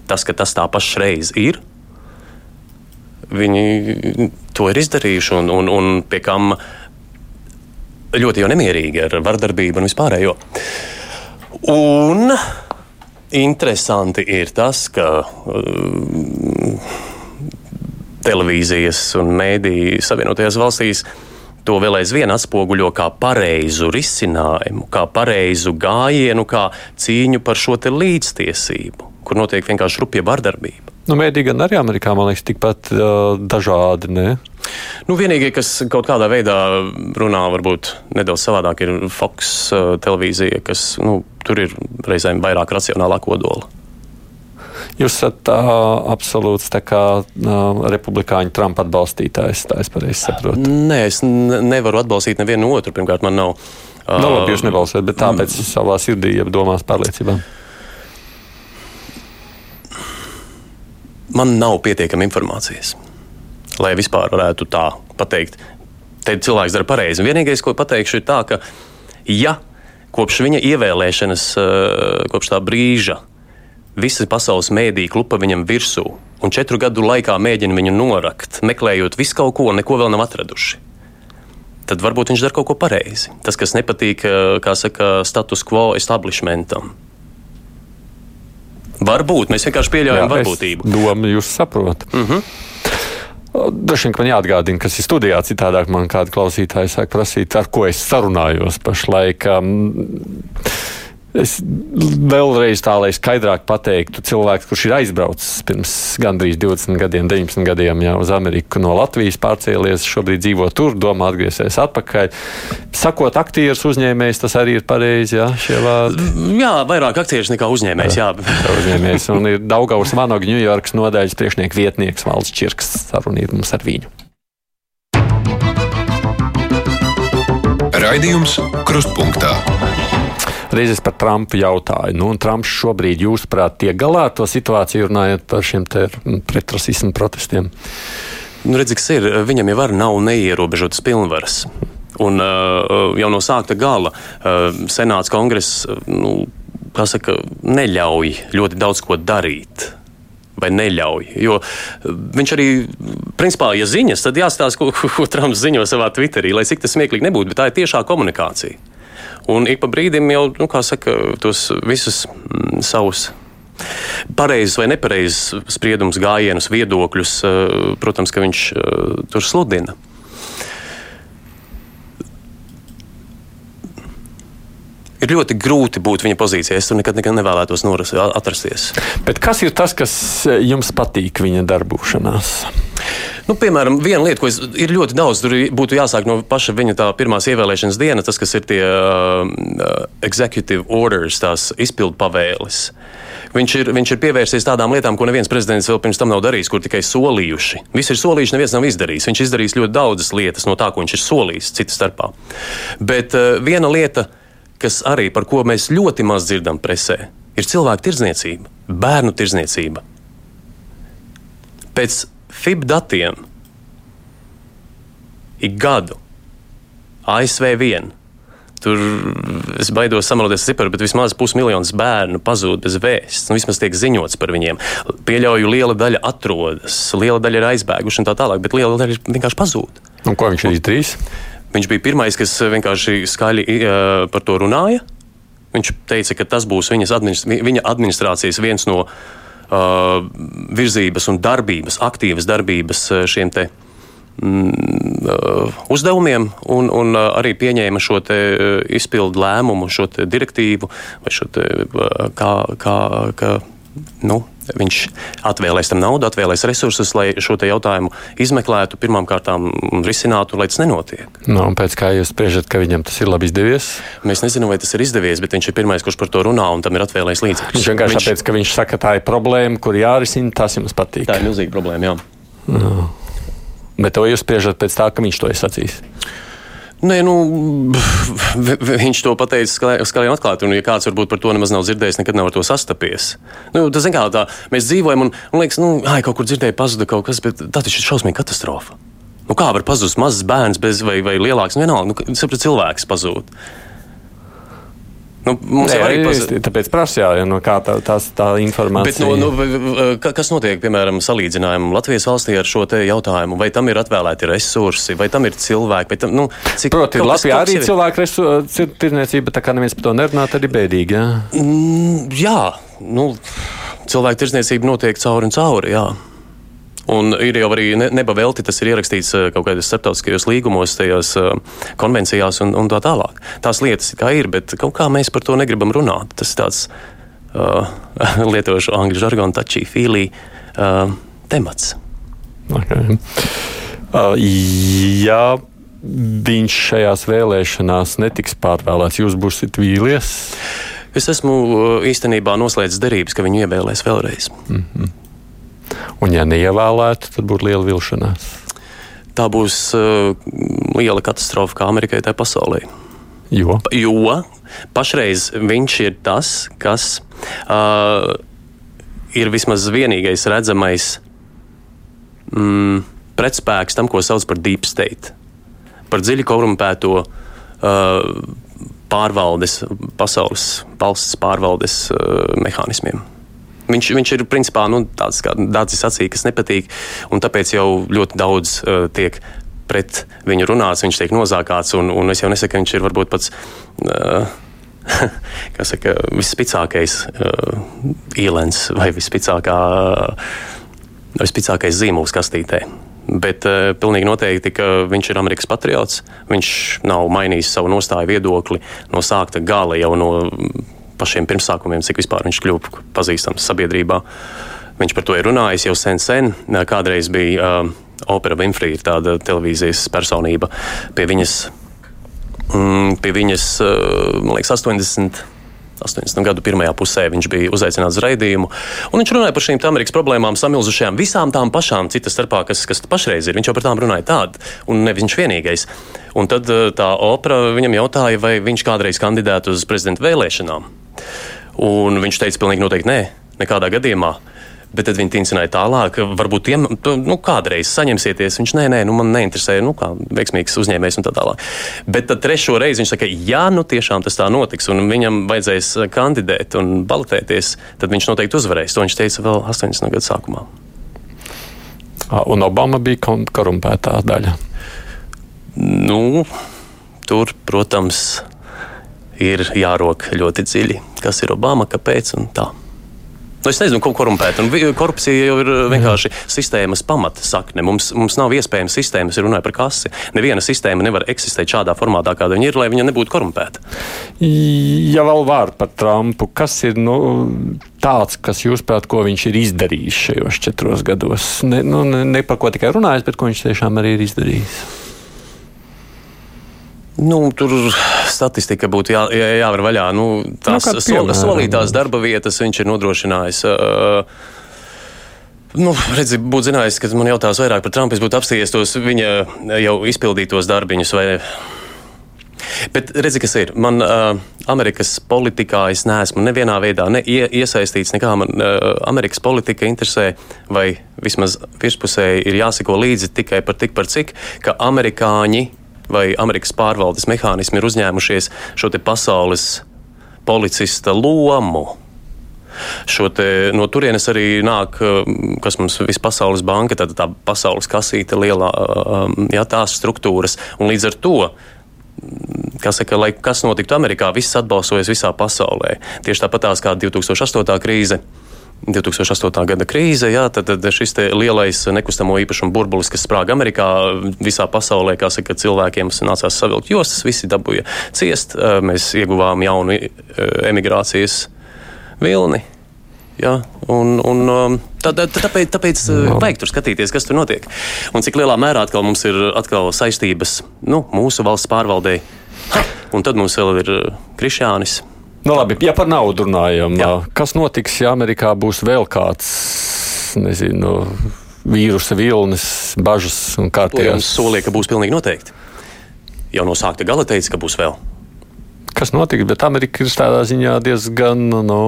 tas, ka tas tā pašreiz ir, viņi to ir izdarījuši un, un, un pie kam ļoti jau nemierīgi ar vardarbību un vispārējo. Un interesanti ir tas, ka uh, televīzijas un mēdīju Savienotajās valstīs to vēl aizvien atspoguļo kā pareizu risinājumu, kā pareizu gājienu, kā cīņu par šo līdztiesību, kur notiek vienkārši rupja vardarbība. Nu, Mēdī gan arī Amerikā, man liekas, tikpat uh, dažādi. Ne? Nu, vienīgie, kas kaut kādā veidā runā, varbūt nedaudz savādāk, ir Fox uh, televīzija, kas nu, tur ir reizēm vairāk racionālā kodola. Jūs esat uh, absolūts kā, uh, republikāņu Trumpa atbalstītājs, tā es pareizi saprotu. Nē, es nevaru atbalstīt nevienu otru. Pirmkārt, man nav. Uh, nu, labi, jūs nebalsojat, bet tāpēc mm. savā sirdī, ja domās pārliecībā. Man nav pietiekami informācijas, lai vispār varētu tā pateikt. Te cilvēks dara pareizi. Vienīgais, ko pateikšu, ir tā, ka ja kopš viņa ievēlēšanas, kopš tā brīža, Visi pasaules mēdīji klupa viņam virsū, un četru gadu laikā mēģina viņu norakt, meklējot visu kaut ko, neko vēl nav atraduši. Tad varbūt viņš dara kaut ko pareizi. Tas, kas nepatīk, eh, kā saka, status quo establishmentam. Varbūt mēs vienkārši pieļaujam Jā, varbūtību. Domu jūs saprotat. Mm -hmm. Dažiem man jāatgādina, kas ir studijā. Citādāk man kāda klausītāja sāk prasīt, ar ko es sarunājos pašlaik. Es vēlreiz tā, lai skaidrāk pateiktu, cilvēks, kurš ir aizbraucis pirms gandrīz 20 gadiem, 19 gadiem jau uz Ameriku no Latvijas, pārcēlies, šobrīd dzīvo tur, domā atgriezties atpakaļ. Sakot, aktieris uzņēmējs, tas arī ir pareizi, jā, vārdi. Jā, vairāk aktieris nekā uzņēmējs, jā. jā. uzņēmējs, un ir Daugavs Vanoga, Ņujorkas nodaļas priekšnieks vietnieks Valds Čirks, sarunīt mums ar viņu. Raidījums Krustpunktā. Reizes par Trumpu jautāju. Nu, Trumps šobrīd, jūsuprāt, tiek galā ar to situāciju, runājot par šiem pretrasismu protestiem? Nu, redz, kas ir, viņam jau var nav neierobežotas pilnvaras. Un uh, jau no sākta gala uh, Senāts kongress nu, saka, neļauj ļoti daudz ko darīt vai neļauj. Jo viņš arī, principā, ja ziņas, tad jāstāsta, ko, ko Trumps ziņo savā Twitterī, lai cik tas smieklīgi nebūtu, bet tā ir tiešā komunikācija. Un ik pa brīdim jau, nu, kā saka, tos visus mm, savus pareizus vai nepareizus spriedumus, gājienus, viedokļus, eh, protams, ka viņš eh, tur sludina. Ir ļoti grūti būt viņa pozīcijā. Es tur nekad, nekad nevēlētos noras, atrasties. Bet kas ir tas, kas eh, jums patīk viņa darbošanās? Nu, piemēram, viena lieta, ko es, ir ļoti daudz, tur būtu jāsāk no paša viņa tā pirmās ievēlēšanas diena, tas, kas ir tie uh, executive orders, tās izpildu pavēles. Viņš ir, viņš ir pievērsies tādām lietām, ko neviens prezidents vēl pirms tam nav darījis, kur tikai solījuši. Visi ir solījuši, neviens nav izdarījis. Viņš izdarījis ļoti daudzas lietas no tā, ko viņš ir solījis, citas starpā. Bet uh, viena lieta, kas arī par ko mēs ļoti maz dzirdam presē, ir cilvēku tirdzniecība, bērnu tirdzniecība. Pēc FIB datiem ik gadu ASV vien. Tur es baidos samalties ciparu, bet vismaz pusmiljons bērnu pazūd bez vēstures. Nu, vismaz tiek ziņots par viņiem. Pieļauju, liela daļa atrodas, liela daļa ir aizbēguši un tā tālāk, bet liela daļa vienkārši pazūd. Un ko viņš ir izdarījis? Viņš bija pirmais, kas vienkārši skaļi uh, par to runāja. Viņš teica, ka tas būs administ viņa administrācijas viens no uh, virzības un darbības, aktīvas darbības šiem te mm, uzdevumiem, un, un arī pieņēma šo izpildu lēmumu, šo direktīvu, vai šo te, kā, kā, kā nu, Viņš atvēlēs tam naudu, atvēlēs resursus, lai šo jautājumu izmeklētu pirmkārt un risinātu, lai tas nenotiek. Nu, pēc kā jūs spriežat, ka viņam tas ir labi izdevies? Mēs nezinām, vai tas ir izdevies, bet viņš ir pirmais, kurš par to runā un tam ir atvēlējis līdzekļus. Viņš vienkārši viņš... tāpēc, ka viņš saka, tā ir problēma, kur jārisina, tas jums patīk. Tā ir milzīga problēma, jā. No. Bet to jūs spriežat pēc tā, ka viņš to ir sacījis. Nē, nu, viņš to pateica skaļi un atklāti. Un, ja kāds varbūt par to nemaz nav dzirdējis, nekad nav ar to sastapies. Nu, tas, kā, tā, mēs dzīvojam, un, un liekas, nu, ai, kaut kur dzirdēju, pazuda kaut kas, bet tā taču ir šausmīga katastrofa. Nu, kā var pazust mazs bērns bez, vai, vai lielāks? Nu, vienalga, nu, cilvēks pazūd. Nu, mums Nē, arī paz... tāpēc prasījā, ja, no kā tā, tā, tā informācija. Bet, nu, nu, kas notiek, piemēram, salīdzinājumam Latvijas valstī ar šo jautājumu? Vai tam ir atvēlēti resursi, vai tam ir cilvēki? Tam, nu, cik, Proti, Latvijā arī ir cilvēku tirdzniecība, tā kā neviens par to nerunā, tad ir bēdīgi. Jā, mm, jā nu, cilvēku tirdzniecība notiek cauri un cauri. Jā. Un ir jau arī ne, nebavelti tas ir ierakstīts eh, kaut kādos starptautiskajos līgumos, tajās uh, konvencijās un, un tā tālāk. Tās lietas kā ir, bet kaut kā mēs par to negribam runāt. Tas ir tāds uh, lietošu angļu žargonu, tačī, fīlī uh, temats. Okay. Uh, ja viņš šajās vēlēšanās netiks pārvēlēts, jūs būsiet vīlies? Es esmu īstenībā noslēdzis derības, ka viņu ievēlēs vēlreiz. Mm -hmm. Un, ja neievēlētu, tad būtu liela vilšanās. Tā būs uh, liela katastrofa kā Amerikai, tā pasaulē. Jo? jo pašreiz viņš ir tas, kas uh, ir vismaz vienīgais redzamais mm, pretspēks tam, ko sauc par deep state, par dziļi korumpēto uh, pārvaldes, pasaules valsts pārvaldes uh, mehānismiem. Viņš, viņš ir principā nu, tāds, kā Dārcis sacīja, kas nepatīk, un tāpēc jau ļoti daudz uh, tiek pret viņu runāts, viņš tiek nozākāts, un, un es jau nesaku, ka viņš ir varbūt pats. Uh, Kas saka, vispicākais uh, īlens vai vispicākā, uh, vispicākais zīmols kastītē. Bet uh, pilnīgi noteikti, ka viņš ir Amerikas patriots. Viņš nav mainījis savu nostāju viedokli no sākta gala jau no pašiem pirmsākumiem, cik vispār viņš kļuva pazīstams sabiedrībā. Viņš par to ir runājis jau sen, sen. Kādreiz bija uh, Opera Winfrey, tāda televīzijas personība. Pie viņas, mm, pie viņas uh, man liekas, 80. 80. gadu pirmajā pusē viņš bija uzaicināts uz raidījumu. Viņš runāja par šīm Amerikas problēmām, samilzušajām, visām tām pašām, citas starpā, kas, kas pašreiz ir. Viņš jau par tām runāja tādu, un nevis viņš vienīgais. Un tad tā opera viņam jautāja, vai viņš kādreiz kandidētu uz prezidenta vēlēšanām. Un viņš teica, pilnīgi noteikti nē, nekādā gadījumā. Bet tad viņi tincināja tālāk, varbūt tiem, nu, kādreiz saņemsieties. Viņš nē, nē, nu, man neinteresē, nu, kā veiksmīgs uzņēmējs un tā tālāk. Bet tad trešo reizi viņš saka, ja nu tiešām tas tā notiks un viņam vajadzēs kandidēt un balotēties, tad viņš noteikti uzvarēs. To viņš teica vēl 80. gadu sākumā. Un Obama bija korumpētā daļa. Nu, tur, protams, ir jārok ļoti dziļi, kas ir Obama, kāpēc un tā. Nu, es nezinu, ko korumpēt. Un korupcija jau ir vienkārši Jā. sistēmas pamata sakne. Mums, mums nav iespējams sistēmas, ja runājam par kasi. Neviena sistēma nevar eksistēt šādā formātā, kāda viņa ir, lai viņa nebūtu korumpēta. Ja vēl vārdu par Trumpu, kas ir nu, tāds, kas jūs prāt, ko viņš ir izdarījis šajos četros gados? Ne, nu, ne, ne par ko tikai runājis, bet ko viņš tiešām arī ir izdarījis. Nu, tur statistika būtu jā, jā, jāvar vaļā. Nu, tās nu, sol, solītās darba vietas viņš ir nodrošinājis. Uh, Nu, redzi, būtu zinājis, ka man jautās vairāk par Trumpu, es būtu apstījies tos viņa jau izpildītos darbiņus. Vai... Bet redzi, kas ir. Man uh, Amerikas politikā es neesmu nevienā veidā ne ie, iesaistīts. Nekā man uh, Amerikas politika interesē, vai vismaz virspusēji ir jāseko līdzi tikai par tik par cik, ka amerikāņi vai Amerikas pārvaldes mehānismi ir uzņēmušies šo pasaules policista lomu. Te, no turienes arī nāk, kas mums ir Pasaules banka, tad tā pasaules kasīte, lielā, jā, tās struktūras. Un līdz ar to kas, saka, lai kas notiktu Amerikā, viss atbalsojas visā pasaulē. Tieši tāpat kā 2008. krīze. 2008. gada krīze, jā, tad, tad šis lielais nekustamo īpašumu burbulis, kas sprāga Amerikā, visā pasaulē, kā saka, cilvēkiem nācās savilkt jostas, visi dabūja ciest. Mēs ieguvām jaunu emigrācijas vilni. Ja, un, un, tā, tā, tāpēc tāpēc no. vajag tur skatīties, kas tur notiek. Un cik lielā mērā atkal mums ir atkal saistības nu, mūsu valsts pārvaldē. Ha, un tad mums vēl ir Krišjānis Nu, labi, ja par naudu runājam, Jā. kas notiks, ja Amerikā būs vēl kāds, nezinu, vīrusa vilnis, bažas un kārtības? Solīja, ka būs pilnīgi noteikti. Jau no sākta gala teica, ka būs vēl. Kas notiks, bet Amerika ir tādā ziņā diezgan, nu,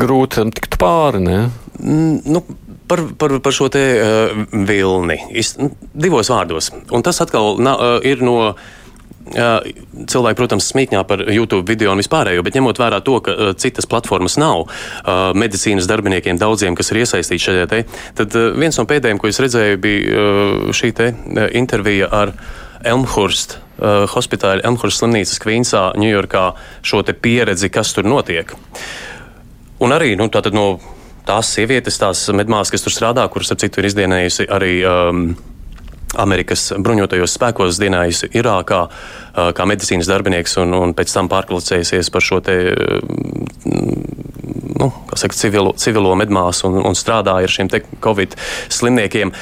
grūti tikt pāri, ne? Nu, par, par, par šo te uh, vilni. Is, divos vārdos. Un tas atkal na, uh, ir no Cilvēki, protams, smīkņā par YouTube video un vispārējo, bet ņemot vērā to, ka citas platformas nav medicīnas darbiniekiem, daudziem, kas ir iesaistīti šajā te, tad viens no pēdējiem, ko es redzēju, bija šī te intervija ar Elmhurst uh, hospitāļa, Elmhurst slimnīcas Kvīnsā, Ņujorkā, šo pieredzi, kas tur notiek. Un arī nu, no tās sievietes, tās medmās, kas tur strādā, kuras, ap citu, ir izdienējusi arī. Um, Amerikas bruņotajos spēkos dienājusi Irākā kā medicīnas darbinieks un, un pēc tam pārkvalificējusies par šo te, nu, saka, civilo, civilo medmāsu un, un strādāja ar šiem covid slimniekiem.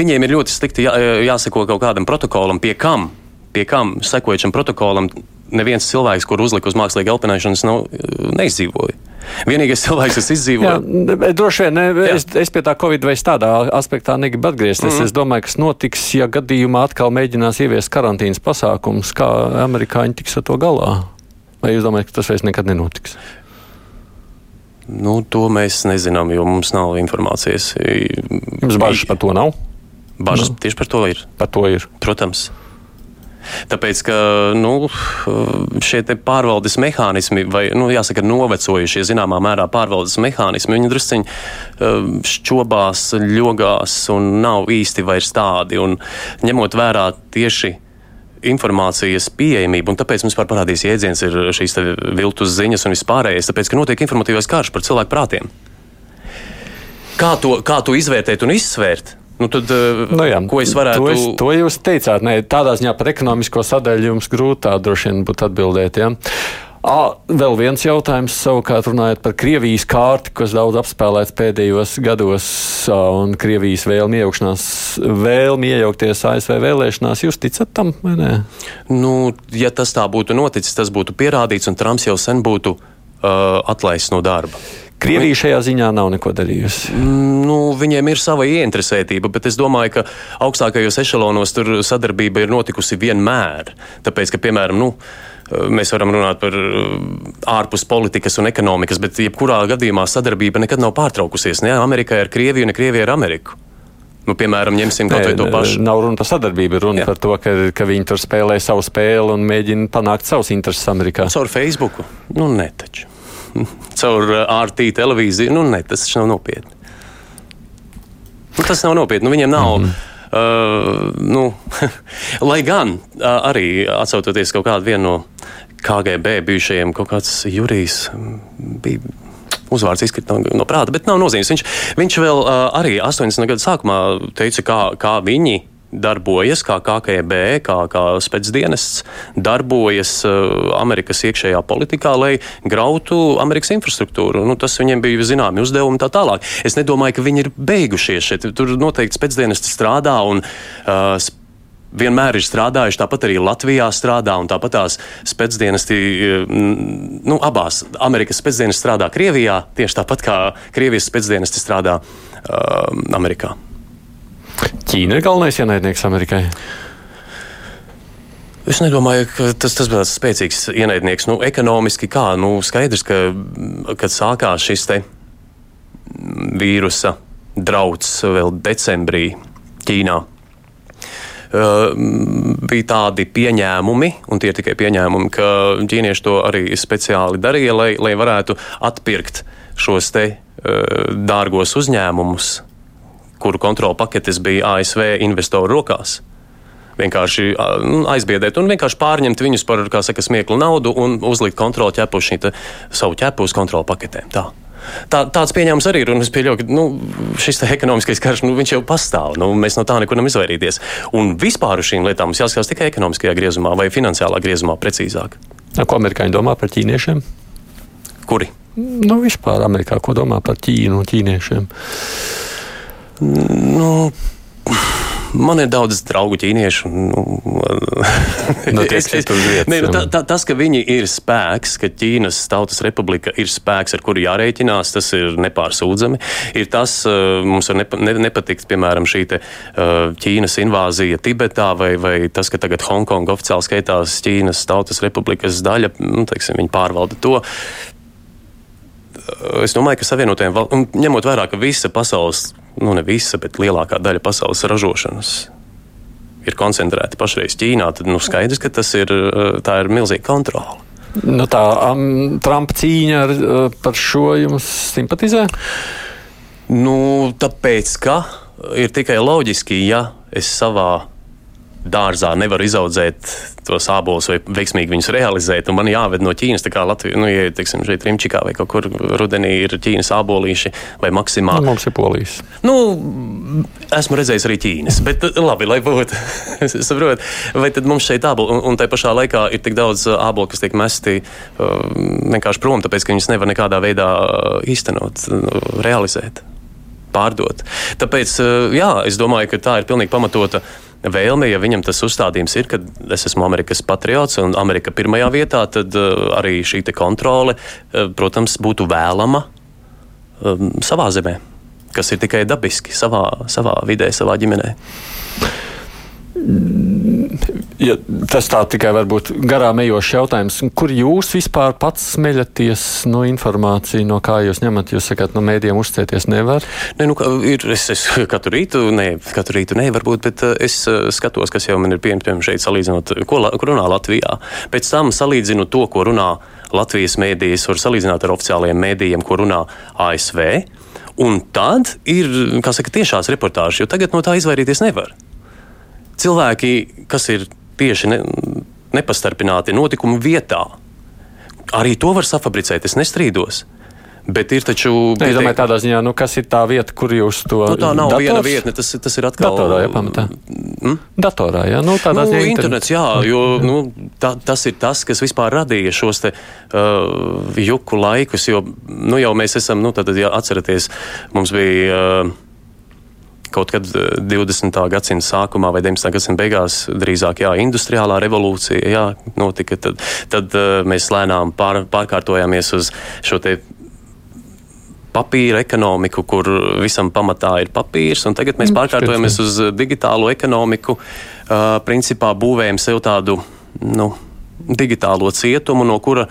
Viņiem ir ļoti slikti jā, jāseko kaut kādam protokolam, pie kam, pie kam sekojušam protokolam neviens cilvēks, kur uzlika uz mākslīgu elpināšanas, nav, neizdzīvoja. Vienīgais cilvēks, kas izdzīvo. Jā, droši vien ne, es, es pie tā Covid vai tādā aspektā negribu atgriezties. Mm. Es domāju, kas notiks, ja gadījumā atkal mēģinās ieviest karantīnas pasākumus, kā amerikāņi tiks ar to galā. Vai jūs domājat, ka tas vairs nekad nenotiks? Nu, to mēs nezinām, jo mums nav informācijas. Jums bažas par to nav? Bažas nu. tieši par to ir. Par to ir. Protams. Tāpēc, ka nu, šie pārvaldes mehānismi, vai nu, jāsaka, novecojušie zināmā mērā pārvaldes mehānismi, viņi drusciņi eh, šķobās, ļogās un nav īsti vairs tādi. Un, ņemot vērā tieši informācijas pieejamību, un tāpēc mums parādīs jēdziens ir šīs viltus ziņas un vispārējais, tāpēc, ka notiek informatīvais karš par cilvēku prātiem. Kā to, kā to izvērtēt un izsvērt? Nu, tad, eh, nu, jā, ko es varētu to, es, to jūs teicāt? Nē, tādā ziņā par ekonomisko sadaļu jums grūtā droši vien būtu atbildēt. Ja? À, vēl viens jautājums, savukārt runājot par Krievijas kārti, kas daudz apspēlēts pēdējos gados, un Krievijas vēlmi vēlmi iejaukties ASV vēlēšanās. Jūs ticat tam vai nē? Nu, ja tas tā būtu noticis, tas būtu pierādīts, un Trumps jau sen būtu uh, atlaists no darba. Krievija šajā ziņā nav neko darījusi. Mm, nu, viņiem ir sava ieinteresētība, bet es domāju, ka augstākajos ešalonos tur sadarbība ir notikusi vienmēr. Tāpēc, ka, piemēram, nu, mēs varam runāt par uh, ārpus politikas un ekonomikas, bet jebkurā gadījumā sadarbība nekad nav pārtraukusies. Ne Amerikai ar Krieviju, ne Krievija ar Ameriku. Nu, piemēram, ņemsim kaut to pašu. Nav runa par sadarbību, runa Jā. par to, ka, ka viņi tur spēlē savu spēli un mēģina panākt savus intereses Amerikā. Caur Facebook? Nu, ne taču. caur RT uh, televīziju. Nu, ne, tas nav nopietni. Nu, tas nav nopietni. Nu, viņiem nav. Mm -hmm. Uh, nu, lai gan uh, arī atsaucoties kaut kādu no KGB bijušajiem, kaut kāds Jurijs bija uzvārds izkrita no, no prāta, bet nav nozīmes. Viņš, viņš vēl uh, arī 80. gadu sākumā teica, kā, kā viņi darbojas, kā KGB, kā, kā spēcdienests, darbojas uh, Amerikas iekšējā politikā, lai grautu Amerikas infrastruktūru. Nu, tas viņiem bija zināmi uzdevumi tā tālāk. Es nedomāju, ka viņi ir beigušies šeit. Tur noteikti spēcdienesti strādā un uh, vienmēr ir strādājuši, tāpat arī Latvijā strādā, un tāpat tās spēcdienesti, nu, abās Amerikas spēcdienesti strādā Krievijā, tieši tāpat kā Krievijas spēcdienesti strādā uh, Amerikā. Ķīna ir galvenais ienaidnieks Amerikai. Es nedomāju, ka tas, tas būtu spēcīgs ienaidnieks. Nu, ekonomiski kā, nu, skaidrs, ka, kad sākās šis vīrusa drauds vēl decembrī Ķīnā, bija tādi pieņēmumi, un tie ir tikai pieņēmumi, ka ķīnieši to arī speciāli darīja, lai, lai varētu atpirkt šos te dārgos uzņēmumus, kuru kontrola paketes bija ASV investoru rokās vienkārši nu, aizbiedēt un vienkārši pārņemt viņus par, kā saka, smieklu naudu un uzlikt kontroli ķepu šī savu ķepu uz kontrolu paketēm. Tā. Tā, tāds pieņēmums arī ir. Es pieļauju, ka nu, šis ekonomiskais karš nu, jau pastāv. Nu, mēs no tā nekur nevaram izvairīties. Un vispār uz šīm lietām mums jāskatās tikai ekonomiskajā griezumā vai finansiālā griezumā precīzāk. Ko amerikāņi domā par ķīniešiem? Kuri? Nu, vispār Amerikā, ko domā par Ķīnu un ķīniešiem? Nu, Man ir daudz draugu ķīniešu. Nu, nu, es, es, vietas, ne, nu, tā, tā, tas, ka viņi ir spēks, ka Ķīnas Tautas Republika ir spēks, ar kuru jārēķinās, tas ir nepārsūdzami. Ir tas, uh, mums var nepa, ne, nepatikt, piemēram, šī te, uh, Ķīnas invāzija Tibetā, vai, vai tas, ka tagad Hongkonga oficiāli skaitās Ķīnas Tautas Republikas daļa, nu, teiksim, viņi pārvalda to es domāju, ka Savienotajiem valstīm, ņemot vērā, ka visa pasaules nu ne visa, bet lielākā daļa pasaules ražošanas ir koncentrēta pašreiz Ķīnā, tad nu, skaidrs, ka tas ir, tā ir milzīga kontrola. Nu, tā um, Trumpa cīņa ar, par šo jums simpatizē? Nu, tāpēc, ka ir tikai loģiski, ja es savā dārzā nevar izaudzēt tos ābolus vai veiksmīgi viņus realizēt. Man jāved no Ķīnas, tā kā Latvija, nu, ja teiksim, šeit Rimčikā vai kaut kur rudenī ir Ķīnas ābolīši vai maksimā. Nu, mums ir polijas. Nu, esmu redzējis arī Ķīnas, bet labi, lai būtu. es saprotu, vai tad mums šeit āboli, un, un tai pašā laikā ir tik daudz ābolu, kas tiek mesti uh, vienkārši prom, tāpēc, ka viņus nevar nekādā veidā īstenot, realizēt, pārdot. Tāpēc, uh, jā, es domāju, ka tā ir pilnīgi pamatota vēlme, ja viņam tas uzstādījums ir, ka es esmu Amerikas patriots un Amerika pirmajā vietā, tad uh, arī šī kontrole, uh, protams, būtu vēlama um, savā zemē, kas ir tikai dabiski, savā, savā vidē, savā ģimenē. Ja tas tā tikai var būt garām ejošs jautājums. Kur jūs vispār pats smeļaties no informāciju, no kā jūs ņemat? Jūs sakāt, no mēdiem uzcēties nevar? Ne, nu, ir, es, es katru rītu, ne, katru rītu ne, varbūt, bet uh, es uh, skatos, kas jau man ir piemēram, šeit salīdzinot, ko, ko runā Latvijā. Pēc tam salīdzinu to, ko runā Latvijas mēdījis, var salīdzināt ar oficiālajiem mēdījiem, ko runā ASV. Un tad ir, kā saka, tiešās reportāžas, jo tagad no tā izvairīties nevar cilvēki, kas ir tieši ne, nepastarpināti notikumu vietā, arī to var safabricēt. Es nestrīdos. Bet ir taču. Ne, es domāju, tādā ziņā, nu, kas ir tā vieta, kur jūs to. Nu, tā nav dators? viena vietne, tas, tas ir atkal. Datorā, jā, pamatā. Mm? Datorā, jā, nu, tādā nu, ziņā. Internets, jā, jo nu, tā, tas ir tas, kas vispār radīja šos te uh, juku laikus, jo, nu, jau mēs esam, nu, tad, ja atceraties, mums bija. Uh, kaut kad 20. Eh, gadsimta sākumā vai 19. gadsimta beigās, drīzāk jā, industriālā revolūcija jā, notika, tad, tad uh, mēs lēnām pār, pārkārtojāmies uz šo te papīra ekonomiku, kur visam pamatā ir papīrs, un tagad mēs mm, pārkārtojamies uz digitālo ekonomiku. Uh, principā būvējam sev tādu nu, digitālo cietumu, no kura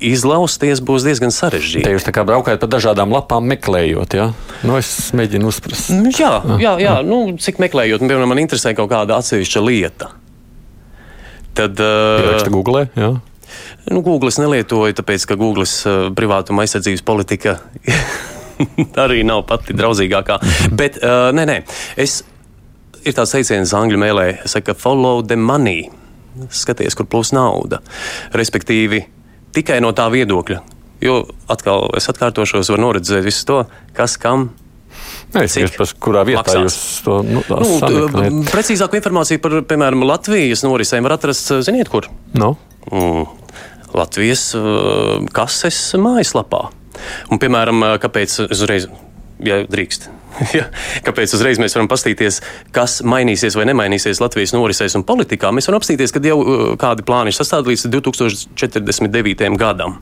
izlausties būs diezgan sarežģīti. Te jūs tā kā braukājat pa dažādām lapām, meklējot, ja? Nu, es mēģinu uzprast. Nu, jā, ah, jā, jā. Nu, cik meklējot, nu, piemēram, man interesē kaut kāda atsevišķa lieta. Tad. Uh, Google, jā. Nu, Google nelietoju, tāpēc, ka Google uh, privātuma aizsardzības politika arī nav pati draudzīgākā. Bet, uh, nē, nē, es, ir tāds teiciens angļu mēlē, saka, follow the money. Skaties, kur plūs nauda. Respektīvi, tikai no tā viedokļa. Jo atkal es atkārtošos, var noredzēt visu to, kas kam. Domāju, kurā vietā maksās. jūs to nu, nu, precīzāku informāciju par, piemēram, Latvijas norisēm var atrast, ziniet, kur? No. Mm, Latvijas uh, kases mājaslapā. Un, piemēram, kāpēc es uzreiz, ja drīkst, ja, kāpēc uzreiz mēs varam paskatīties, kas mainīsies vai nemainīsies Latvijas norisēs un politikā? Mēs varam apstīties, ka jau uh, kādi plāni ir sastādīti līdz 2049. gadam.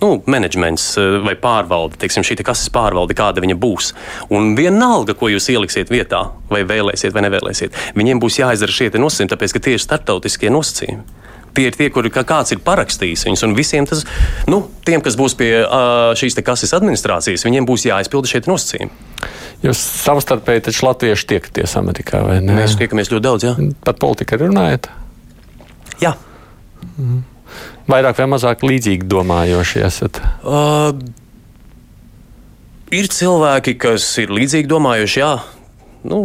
Nu, menedžments uh, vai pārvalde, teiksim, šī kases pārvalde, kāda viņa būs. Un vienalga, ko jūs ieliksiet vietā, vai vēlēsiet vai nevēlēsiet, viņiem būs jāizdara šie nosacījumi, tāpēc ka tie ir starptautiskie nosacījumi Tie ir tie, kuri kā kāds ir parakstījis viņus, un visiem tas, nu, tiem, kas būs pie uh, šīs kases administrācijas, viņiem būs jāizpilda šie nosacījumi. Jūs savstarpēji taču latvieši tiekaties Amerikā, vai ne? Mēs tiekamies ļoti daudz, jā. Par politiku runājat? Jā. Mm. Vairāk vai mazāk līdzīgi domājoši esat? Uh, ir cilvēki, kas ir līdzīgi domājoši, jā. Nu,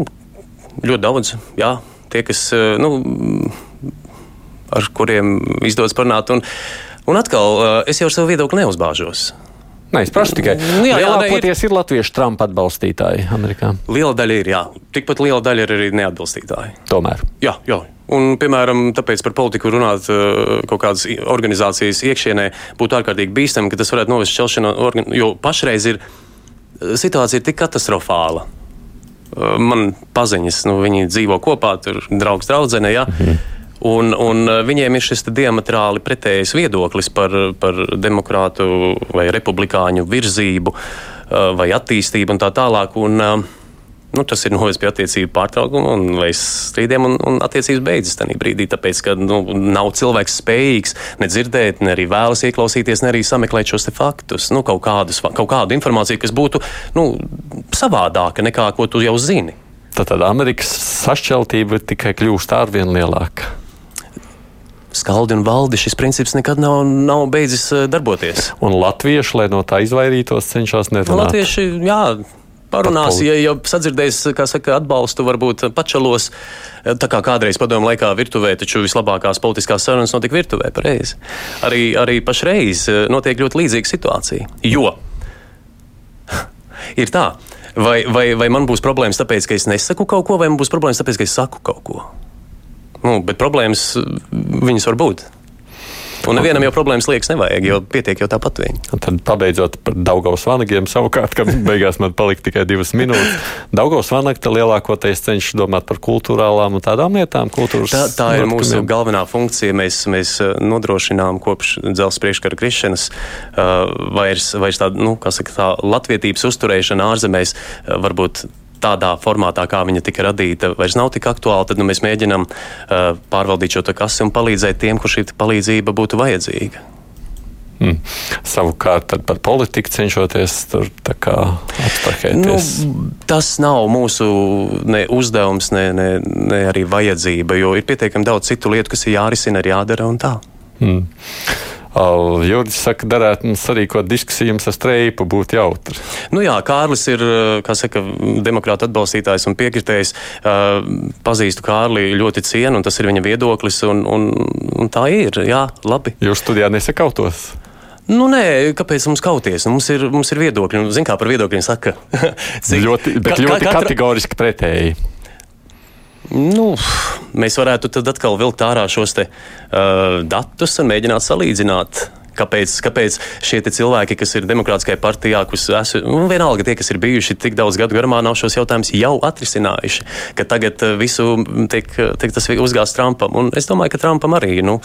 ļoti daudz, jā. Tie, kas, nu, ar kuriem izdodas parunāt. Un, un atkal, es jau savu viedokli neuzbāžos. Nē, es prasu tikai, nu, jā, lielākoties ir, ir latviešu Trumpa atbalstītāji Amerikā. Liela daļa ir, jā. Tikpat liela daļa ir arī neatbalstītāji. Tomēr. Jā, jā. Un, piemēram, tāpēc par politiku runāt kaut kādas organizācijas iekšienē būtu ārkārtīgi bīstami, ka tas varētu novest šķelšanā, jo pašreiz ir situācija ir tik katastrofāla. Man paziņas, nu, viņi dzīvo kopā, tur draugs draudzene, jā. Mhm. Un, un viņiem ir šis diametrāli pretējs viedoklis par, par demokrātu vai republikāņu virzību vai attīstību un tā tālāk. Un, nu, tas ir novedis pie attiecību pārtraukuma un strīdiem, un, un attiecības beidzas tajā brīdī. Tāpēc, ka nu, nav cilvēks spējīgs ne dzirdēt, ne arī vēlas ieklausīties, ne arī sameklēt šos faktus, nu, kaut, kādus, kaut kādu informāciju, kas būtu nu, savādāka nekā ko tu jau zini. Tad Amerikas sašķeltība tikai kļūst arvien lielāka skaldi un valdi šis princips nekad nav, nav beidzis eh, darboties. Un latvieši, lai no tā izvairītos, cenšas nerunāt. Nu, latvieši, jā. Parunās, ja jau sadzirdējis, kā saka, atbalstu varbūt pačalos, tā kā kādreiz padomu laikā virtuvē, taču vislabākās politiskās sarunas notika virtuvē, pareizi. Arī, arī pašreiz eh, notiek ļoti līdzīga situācija. Jo ir tā, vai, vai, vai man būs problēmas tāpēc, ka es nesaku kaut ko, vai man būs problēmas tāpēc, ka es saku kaut ko. Nu, bet problēmas viņas var būt. Un nevienam jau problēmas liekas nevajag, jo pietiek jau tāpat viņa. Tad pabeidzot par Daugaus vanagiem, savukārt, ka beigās man palika tikai divas minūtes. Daugaus vanagta lielākoties cenšas domāt par kultūrālām un tādām lietām. Tā, tā ir mūsu galvenā funkcija. Mēs, mēs uh, nodrošinām kopš dzelzs priekškara krišanas uh, vairs, vairs tādu, nu, kā saka, tā latvietības uzturēšana ārzemēs uh, varbūt tādā formātā, kā viņa tika radīta, vairs nav tik aktuāla, tad nu, mēs mēģinām uh, pārvaldīt šo kasi un palīdzēt tiem, kur šī palīdzība būtu vajadzīga. Hmm. Savukārt par politiku cenšoties tur abstrahēties. Nu, tas nav mūsu ne uzdevums, ne, ne, ne arī vajadzība, jo ir pietiekami daudz citu lietu, kas ir jārisina, ir jādara un tā. Hmm. Juris saka, darētu mums sarīkot diskusiju, jums ar streipu būtu jautri. Nu jā, Kārlis ir, kā saka, demokrāta atbalstītājs un piekritējs. Pazīstu Kārli ļoti cienu, un tas ir viņa viedoklis, un, un, un tā ir, jā, labi. Jūs studijā nesakautos? Nu, nē, kāpēc mums kauties? Nu, mums, ir, mums ir viedokļi. Ziniet, kā par viedokļiem saka. Cik, ļoti, bet ka, ļoti katra... kategoriski pretēji. Nu, mēs varētu tad atkal vilkt ārā šos te, uh, datus un mēģināt salīdzināt. Kāpēc, kāpēc šie cilvēki, kas ir Demokrātiskajā partijā, kas esmu, nu, vienalga tie, kas ir bijuši tik daudz gadu garumā, nav šos jautājumus jau atrisinājuši, ka tagad visu tiek, tiek tas uzgāzts Trumpam. Un es domāju, ka Trumpam arī. Nu,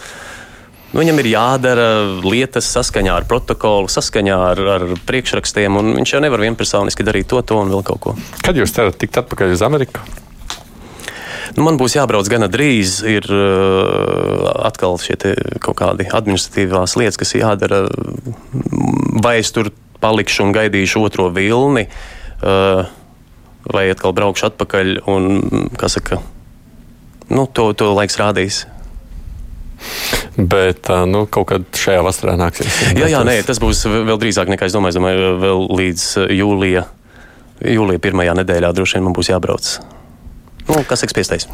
Nu, viņam ir jādara lietas saskaņā ar protokolu, saskaņā ar, ar priekšrakstiem, un viņš jau nevar vienpersoniski darīt to, to un vēl kaut ko. Kad jūs cerat tikt atpakaļ uz Ameriku? Nu, man būs jābrauc gana drīz. Ir uh, atkal šie kaut kādi administratīvās lietas, kas jādara. Vai es tur palikšu un gaidīšu otro vilni, uh, vai atkal braukšu atpakaļ. Un, saka, nu, to, to laiks rādīs. Bet nu, kaut kad šajā vasarā nāksies. Jā, jā, nē, tas būs vēl drīzāk nekā es domāju. Es domāju, vēl līdz jūlija, jūlija pirmajā nedēļā droši vien man būs jābrauc. Nu, kas ir spiestais?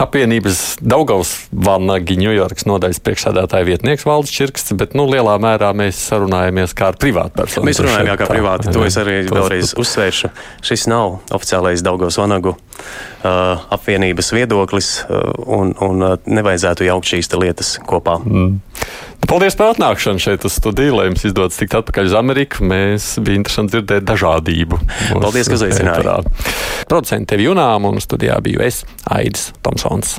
Apvienības Daugaus Vanagi Ņujorkas nodaļas priekšsādātāja vietnieks Valdis Čirksts, bet nu, lielā mērā mēs sarunājamies kā ar privātpersonu. Mēs runājam kā privāti, to es arī tos, vēlreiz uzsvēršu. Šis nav oficiālais Daugaus Vanagu uh, apvienības viedoklis uh, un, un uh, nevajadzētu jaukt šīs lietas kopā. Mm. Paldies par atnākšanu šeit uz studiju, lai jums izdodas tikt atpakaļ uz Ameriku. Mēs bija interesanti dzirdēt dažādību. Paldies, ka uzaicinājāt. Producenti tevi junām un studijā biju es, Aidis Tomsons.